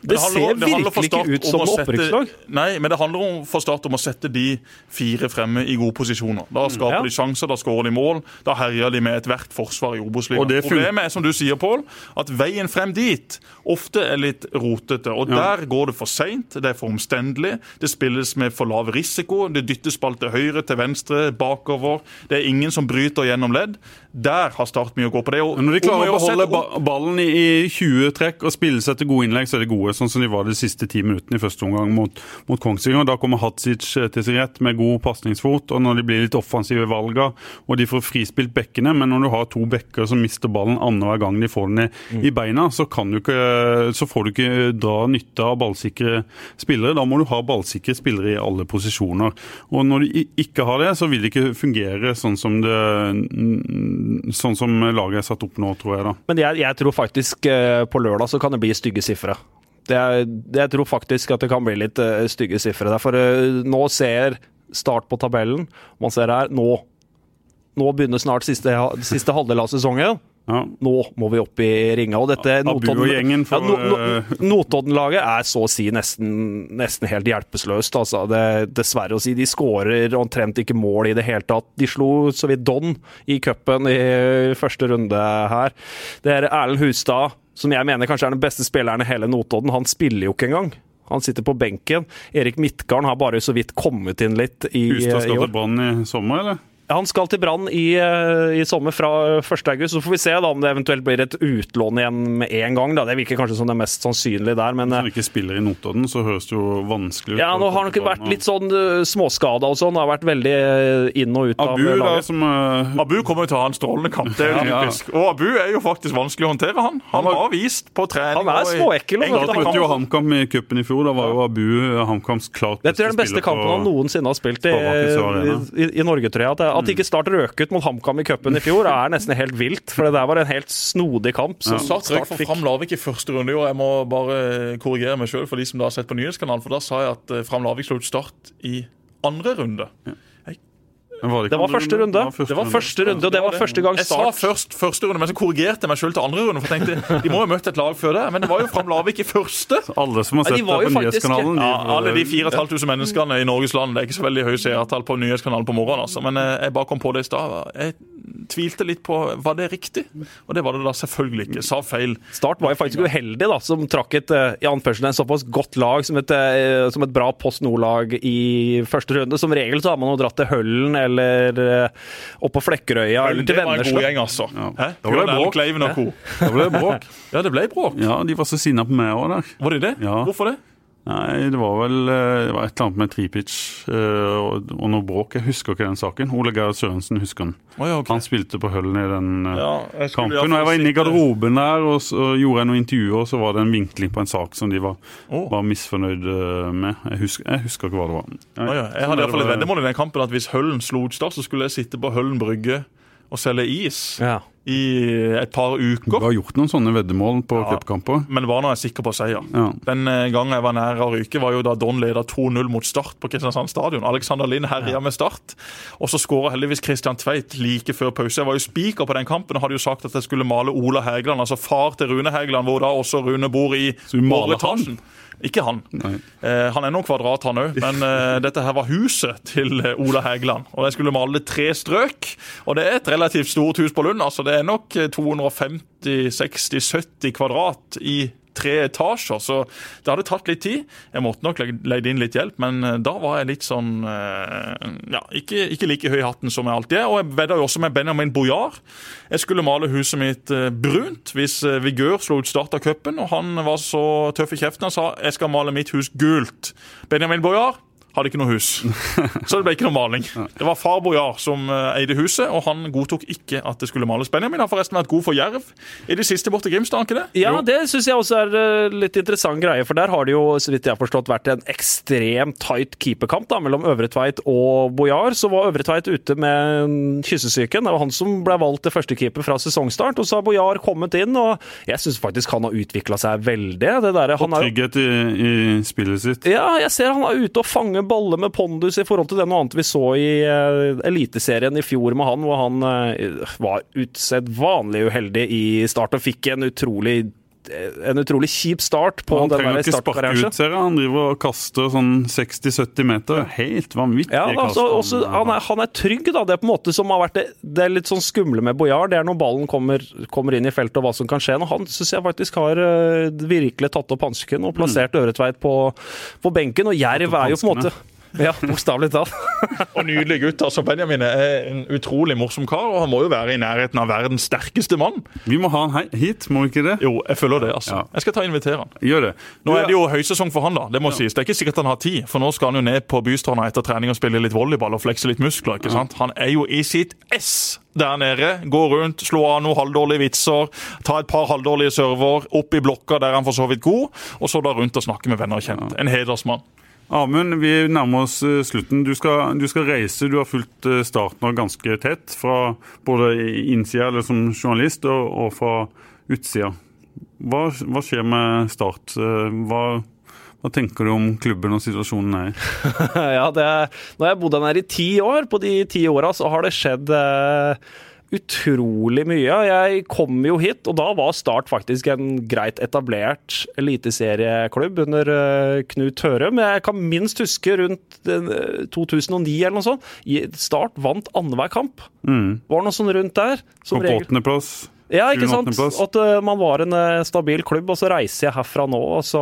Det, Det handler- ser det virkelig ikke ut som opprykkslag. Nei, men det handler om for Start om å sette de fire fremme i gode posisjoner. Da skaper Ja. de sjanser, da skårer de mål. Da herjer de med ethvert forsvar i fun- Problemet er, som du sier, Pål, at veien frem dit ofte er litt rotete. Og Ja. der går det for seint, det er for omstendelig, det spilles med for lav risiko, det dyttes ball til høyre, til venstre, bakover. Det er ingen som bryter gjennom ledd. Der har Start mye å gå på. Det Og, Når de klarer å beholde ballen i i 20 trekk og spille seg til gode innlegg, så er det gode, sånn som de var de siste ti minuttene i første omgang mot, mot Kongsvinger. Da kommer Hadzic eh, til sin rett med god pasningsfot, og når de blir litt offensive i valga, og de får frispilt bekkene, men når du har to bekker som mister ballen annenhver gang de får den i, i beina, så, kan du ikke, så får du ikke dra nytte av ballsikre spillere. Da må du ha ballsikre spillere i alle posisjoner. Og når du ikke har det, så vil det ikke fungere sånn som det sånn som laget er satt opp nå, tror jeg. da. Men jeg, jeg tror faktisk eh, på lørdag så kan det bli stygge sifre. Er, jeg tror faktisk at det kan bli litt uh, stygge sifre. der, For uh, nå ser start på tabellen. Man ser her nå Nå begynner snart siste, siste halvdel av sesongen. Ja. Nå må vi opp i ringa. Og dette Notodden-laget ja, no, eh, no, Notodden-laget er så å si nesten, nesten helt hjelpeløst. Altså. Det, dessverre å si. De skårer omtrent ikke mål i det hele tatt. De slo så vidt Don i cupen i første runde her. Det er Erlend Hustad, som jeg mener kanskje er den beste spilleren i hele Notodden. Han spiller jo ikke engang. Han sitter på benken. Erik Midtgarden har bare så vidt kommet inn litt i, Hustad skal til Brann i sommer, eller? Han skal til Brann i, eh, i sommer fra 1. august. Så får vi se da om det eventuelt blir et utlån igjen med en gang. Da. Det virker kanskje som det mest sannsynlige der, men Hvis eh, han ikke spiller i Notodden, så høres det jo vanskelig ut. ja, nå har han ikke vært litt sånn uh, småskada og sånn. Har vært veldig eh, inn og ut av Abu, da, laget. som uh... Abu kommer jo til å ha en strålende kamp. Det er jo Ja. typisk. Og Abu er jo faktisk vanskelig å håndtere, han. Han har vist på trening Han er småekkel, Da vet møtte jo. HamKam i cupen i fjor. Da var jo Abu eh, HamKams klart Dette er den beste kampen han noensinne har spilt i, i, i Norge, tror jeg. At, at ikke Start røk ut mot HamKam i cupen i fjor, er nesten helt vilt. For det der var en helt snodig kamp. Ja. Start røk for. Fram Lavik i første runde i år. Jeg må bare korrigere meg sjøl for de som da har sett på nyhetskanalen, for da sa jeg at eh, Fram Lavik slo ut Start i andre runde. Men var Det var første runde. Det var første runde, og det var første gang Jeg sa først første runde, men så korrigerte jeg meg sjøl til andre runde. For jeg tenkte, De må jo ha møtt et lag før det, men det var jo Fram Lavik i første. Alle som har Ja, de sett var det på faktisk- Nyhetskanalen de Ja, Alle de 4500 menneskene i Norges land. Det er ikke så veldig høye seertall på nyhetskanalen på morgenen. altså. Men eh, jeg bare kom på det i stad. Jeg tvilte litt på var det riktig, og det var det da selvfølgelig ikke. Sa feil. Start var jo faktisk uheldig, da, som trakk et eh, i anførselen, en såpass godt lag som et, eh, som et bra Post Nord-lag i første runde. Som regel så har man jo dratt til Høllen eller eh, opp på Flekkerøya eller til Det var en god gjeng, altså. Ja. Hæ? Ble det Bjørn bråk. Ja. Det ble bråk. Ja, det ble bråk. Ja, de var så sinna på meg òg der. Var det det? Ja. Hvorfor det? Nei, det var vel eh, det var et eller annet med Tripic eh, og, og noe bråk. Jeg husker ikke den saken. Ole Geir Sørensen husker den. Å, ja, ok. Han spilte på Høllen i den eh, Ja, jeg kampen. Og jeg var inne i garderoben der og så gjorde jeg noen intervjuer, og så var det en vinkling på en sak som de var, oh. var misfornøyd med. Jeg husker, jeg husker ikke hva det var. Å, ja. Jeg hadde iallfall et veddemål i den kampen at hvis Høllen slo ut Start, så skulle jeg sitte på Høllen brygge og selge is Ja. i et par uker. Du har gjort noen sånne veddemål på Ja. cupkamper. Men var nå jeg sikker på seier. Ja. Den eh, gangen jeg var nær å ryke, var jo da Don leda 2-0 mot Start på Kristiansand stadion. Alexander Lind herja med Start. Og så skåra heldigvis Christian Tveit like før pause. Jeg var jo spiker på den kampen og hadde jo sagt at jeg skulle male Ola Hægeland, altså far til Rune Hægeland, hvor da også Rune bor i Så du maler overetasjen. Ikke han. Eh, han er noen kvadrat, han òg, men eh, dette her var huset til eh, Ola Hægeland. Og de skulle male tre strøk. Og det er et relativt stort hus på Lund. altså Det er nok eh, 250-60-70 kvadrat i tre etasjer, så det hadde tatt litt tid. Jeg måtte nok leid inn litt hjelp, men eh, da var jeg litt sånn eh, Ja, ikke, ikke like høy i hatten som jeg alltid er. Og jeg vedda jo også med Benjamin Bojar. Jeg skulle male huset mitt eh, brunt hvis Vigør slo ut Start av cupen, og han var så tøff i kjeften og sa jeg skal male mitt hus gult. Benjamin Bojar hadde ikke noe hus, så det ble ikke noe maling. Det var far Bojar som eh, eide huset, og han godtok ikke at det skulle males. Benjamin har forresten vært god for Jerv i det siste borte Grimstad, ikke det? Ja, Jo. det syns jeg også er eh, litt interessant greie, for der har det jo, så vidt jeg har forstått, vært en ekstremt tight keeperkamp da, mellom Øvre Tveit og Bojar. Så var Øvre Tveit ute med kyssesyken. Det var han som ble valgt til førstekeeper fra sesongstart. Og så har Bojar kommet inn, og jeg syns faktisk han har utvikla seg veldig. Det der, han er jo Trygghet i, i spillet sitt. ja, jeg ser han er ute og fanger baller med pondus i forhold til det noe annet vi så i uh, Eliteserien i fjor med han, hvor han uh, var usedvanlig uheldig i start og fikk en utrolig en utrolig kjip start på Han trenger ikke sparke ut, ser jeg. Han driver og kaster sånn 60-70 meter. Helt vanvittig Ja, altså, kast. han, er, han er trygg, da. Det er på en måte som har vært det, det er litt sånn skumle med Bojar. Det er når ballen kommer, kommer inn i feltet og hva som kan skje. Og han syns jeg faktisk har eh, virkelig tatt opp hansken og plassert Mm. Øretveit på, på benken. Og Jerv er jo på en måte Ja, bokstavelig talt. Og nydelig gutt. altså Benjamin er en utrolig morsom kar, og han må jo være i nærheten av verdens sterkeste mann. Vi må ha han hit, må vi ikke det? Jo, jeg føler det, altså. Ja. Jeg skal ta og invitere han. Gjør det. Nå er det jo høysesong for han, da. Det må sies. Det er ikke sikkert han har tid, for nå skal han jo ned på Bystranda etter trening og spille litt volleyball og flekse litt muskler. ikke sant? Han er jo i sitt ess der nede. Gå rundt, slå av noen halvdårlige vitser, ta et par halvdårlige server, opp i blokka der han for så vidt god, og så da rundt og snakke med venner og kjente. En hedersmann. Amund, vi nærmer oss eh, slutten. Du skal, du skal reise. Du har fulgt eh, starten av ganske tett, fra både innsida eller som journalist og, og fra utsida. Hva, hva skjer med Start? Eh, Hva, hva tenker du om klubben og situasjonen er i? ja, det, nå har jeg bodd her i ti år. På de ti åra så har det skjedd eh, utrolig mye. Jeg kom jo hit, og da var Start faktisk en greit etablert eliteserieklubb under eh, Knut Hørum. Jeg kan minst huske rundt eh, 2009 eller noe sånt. Start vant annenhver kamp. Var noe sånn rundt der. Som Kom på åttendeplass. Ja, ikke sant? At eh, man var en eh, stabil klubb, og så reiser jeg herfra nå, og så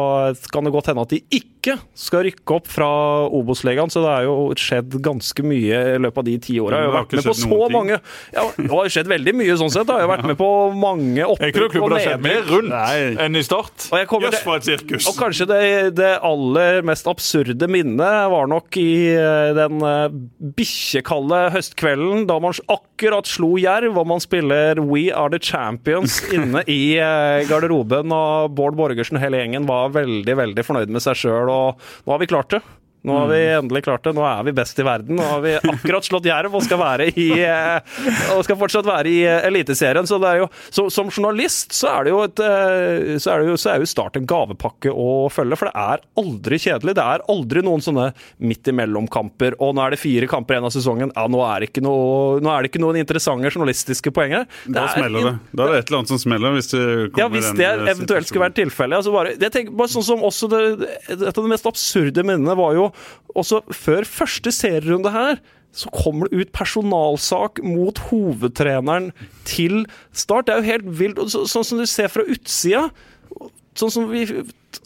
kan det godt hende at de ikke skal rykke opp fra Obos-legaen, Så det har jo skjedd ganske mye i løpet av de ti åra. Jeg har vært med på så mange ja, Det har skjedd veldig mye sånn sett. da. Jeg har vært med på mange Er ikke det opprykk klubben og har skjedd mer nedrykk. rundt enn i Start? Og Jøss, for et sirkus! Og kanskje det, det aller mest absurde minnet var nok i eh, den eh, bikkjekalde høstkvelden da man akkurat slo Jerv, og man spiller We Are The Champions inne i eh, garderoben, og Bård Borgersen og hele gjengen var veldig, veldig fornøyd med seg sjøl, nå har vi klart det. Nå har vi endelig klart det. Nå er vi best i verden. Nå har vi akkurat slått Jerv og skal, være i, eh, og skal fortsatt være i eh, Eliteserien. Så, det er jo, så som journalist så er det jo et eh, så er, det jo, så er jo Start en gavepakke å følge, for det er aldri kjedelig. Det er aldri noen sånne midt imellom-kamper, og nå er det fire kamper igjen av sesongen. Ja, nå er det ikke, noe, er det ikke noen interessante journalistiske poenger. Da smeller det. Da er det et eller annet som smeller. hvis det Ja, hvis det eventuelt skulle vært tilfellet. Altså bare, tenker bare sånn som også det, Et av de mest absurde minnene var jo også før første serierunde her. Så kommer det ut personalsak mot hovedtreneren til Start. Det er jo helt vilt. så- Sånn som du ser fra utsida. Sånn som vi,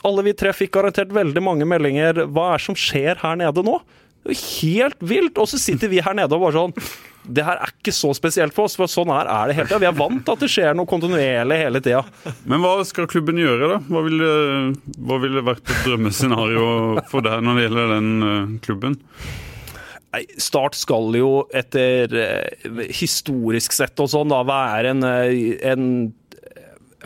alle vi tre fikk garantert veldig mange meldinger. Hva er det som skjer her nede nå? Det er helt vilt! Og så sitter vi her nede og bare sånn Det her er ikke så spesielt for oss, for sånn her er det hele tida. Vi er vant til at det skjer noe kontinuerlig hele tida. Men hva skal klubben gjøre, da? Hva ville, hva ville vært et drømmescenario for deg når det gjelder den eh, klubben? Nei, Start skal jo etter eh, historisk sett og sånn da være en, eh, en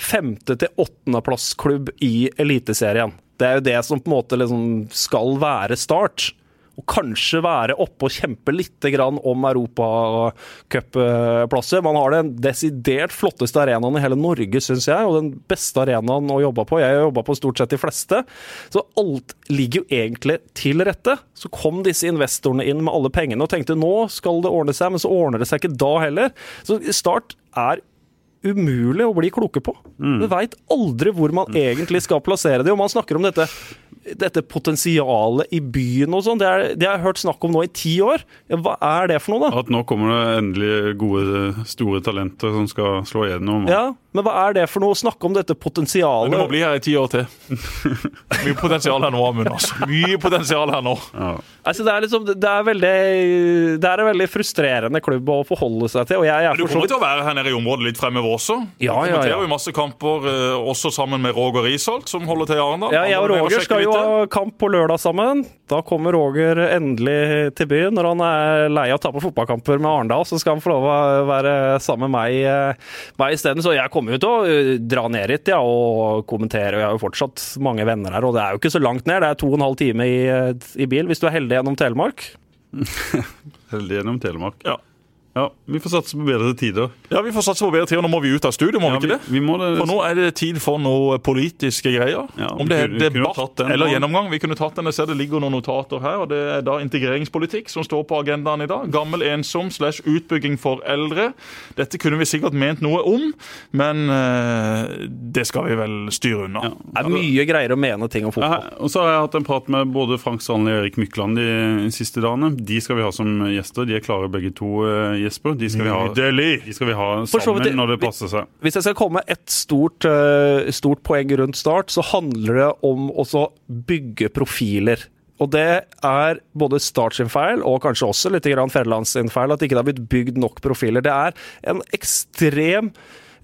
femte- til åttendeplassklubb i Eliteserien. Det er jo det som på en måte liksom skal være Start. Og kanskje være oppe og kjempe litt grann om europacupplasser. Man har den desidert flotteste arenaen i hele Norge, syns jeg, og den beste arenaen å jobbe på. Jeg har jobba på stort sett de fleste. Så alt ligger jo egentlig til rette. Så kom disse investorene inn med alle pengene og tenkte nå skal det ordne seg, men så ordner det seg ikke da heller. Så Start er umulig å bli kloke på. Du veit aldri hvor man egentlig skal plassere det. Og man snakker om dette, dette potensialet i byen og sånn. Det, det har jeg hørt snakk om nå i ti år. Hva er det for noe, da? At nå kommer det endelig gode, store talenter som skal slå igjennom. Ja, Men hva er det for noe? Snakke om dette potensialet? Du må bli her i ti år til. Mye potensial her nå, Amund. Altså. Mye potensial her nå. Ja. Altså, det, er liksom, det, er veldig, det er en veldig frustrerende klubb å forholde seg til. Og jeg, jeg Du er kommer til å være her nede i området litt fremover også. Ja, ja, kommenterer ja. jo masse kamper, eh, også sammen med Roger Risholt, som holder til i Arendal. Ja, jeg og Roger skal jo ha kamp på lørdag sammen. Da kommer Roger endelig til byen. Når han er lei av å tape fotballkamper med Arendal, så skal han få lov å være sammen med meg, eh, meg isteden. Så jeg kommer jo til å eh, dra ned hit ja, og kommentere. Jeg har jo fortsatt mange venner her, og det er jo ikke så langt ned. Det er to og en halv time i, eh, i bil hvis du er heldig gjennom Telemark. Heldig gjennom Telemark. Ja. Ja, Vi får satse på bedre tider. Ja, Vi får satse på bedre tider. nå må vi ut av studio, må Ja, vi ikke det? vi, vi må det. For nå er det tid for noe politiske greier. Ja, Om det er debatt eller gjennomgang. Vi kunne tatt den, Jeg ser det ligger noen notater her. og Det er da integreringspolitikk som står på agendaen i dag. Gammel ensom slash utbygging for eldre. Dette kunne vi sikkert ment noe om, men eh, det skal vi vel styre unna. Ja. Det er mye greier å mene ting om Ja, fotball. og så har jeg hatt en prat med både Frank Sandli og Erik Mykland de siste dagene. De skal vi ha som gjester. De er klare begge to, eh, Jesper. De skal vi ha, de skal vi ha sammen vidt, når det passer seg. Hvis jeg skal komme med et stort, eh, stort poeng rundt Start, så handler det om å bygge profiler. Og det er både Start sin feil, og kanskje også litt Federlands sin feil, at ikke det har blitt bygd nok profiler. Det er en ekstrem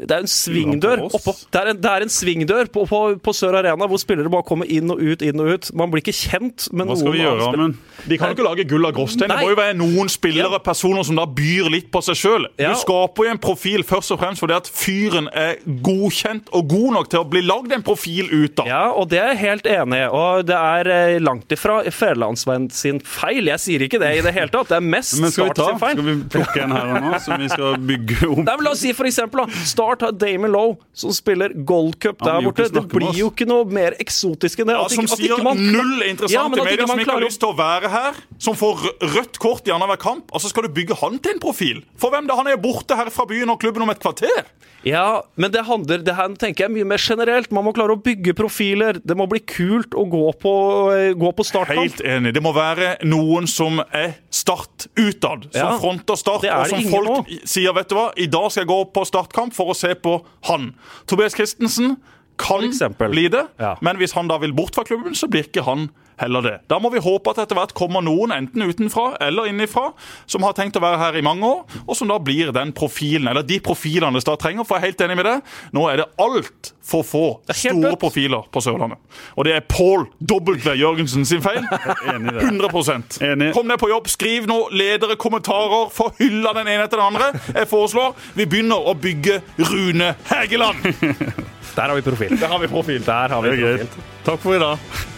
det er en svingdør på oppå. Det er en, det er en svingdør på, på, på Sør Arena hvor spillere bare kommer inn og ut, inn og ut. Man blir ikke kjent med noen. Hva skal vi gjøre, men Amund? De kan jo ikke lage gull av gråstein. Det må jo være noen spillere personer som da byr litt på seg sjøl. Du skaper jo en profil først og fremst fordi at fyren er godkjent og god nok til å bli lagd en profil ut av. Ja, og det er jeg helt enig i. Og det er eh, langt ifra Federlandsvenn sin feil. Jeg sier ikke det i det hele tatt. Det er mest Start sin feil. Skal vi plukke en her og nå, som vi skal bygge om? Nei, men La oss si for eksempel, da. Start har Damon Lowe, som spiller Gold Cup der borte. Det blir jo ikke noe mer eksotisk enn det. Ja, At som ikke- at sier man- null interessant Ja, at media, som ikke har lyst til å være her, som får rødt kort i annenhver kamp, og så skal du bygge han til en profil. For hvem da? Han er borte her fra byen og klubben om et kvarter. Ja, men det handler det her tenker jeg mye mer generelt. Man må klare å bygge profiler. Det må bli kult å gå på, eh, gå på startkamp. Helt enig. Det må være noen som er Start utad. Som Ja. fronter Start, og som folk nå. sier vet du hva, i dag skal jeg gå på startkamp for å se på han. Tobias Christensen kan bli det, Ja. men hvis han da vil bort fra klubben, så blir ikke han heller det. Da må vi håpe at etter hvert kommer noen, enten utenfra eller innifra, som har tenkt å være her i mange år, og som da blir den profilen, eller de profilene Stad trenger. For jeg er helt enig med det. Nå er det altfor få store bøtt. profiler på Sørlandet. Og det er Paul W. Jørgensen sin feil. Enig 100 Enig. Kom ned på jobb, skriv nå ledere, kommentarer, få hylla den ene etter den andre. Jeg foreslår vi begynner å bygge Rune Hegeland! Der har vi profil. Der har vi profil. Der har vi profil. Takk for i dag.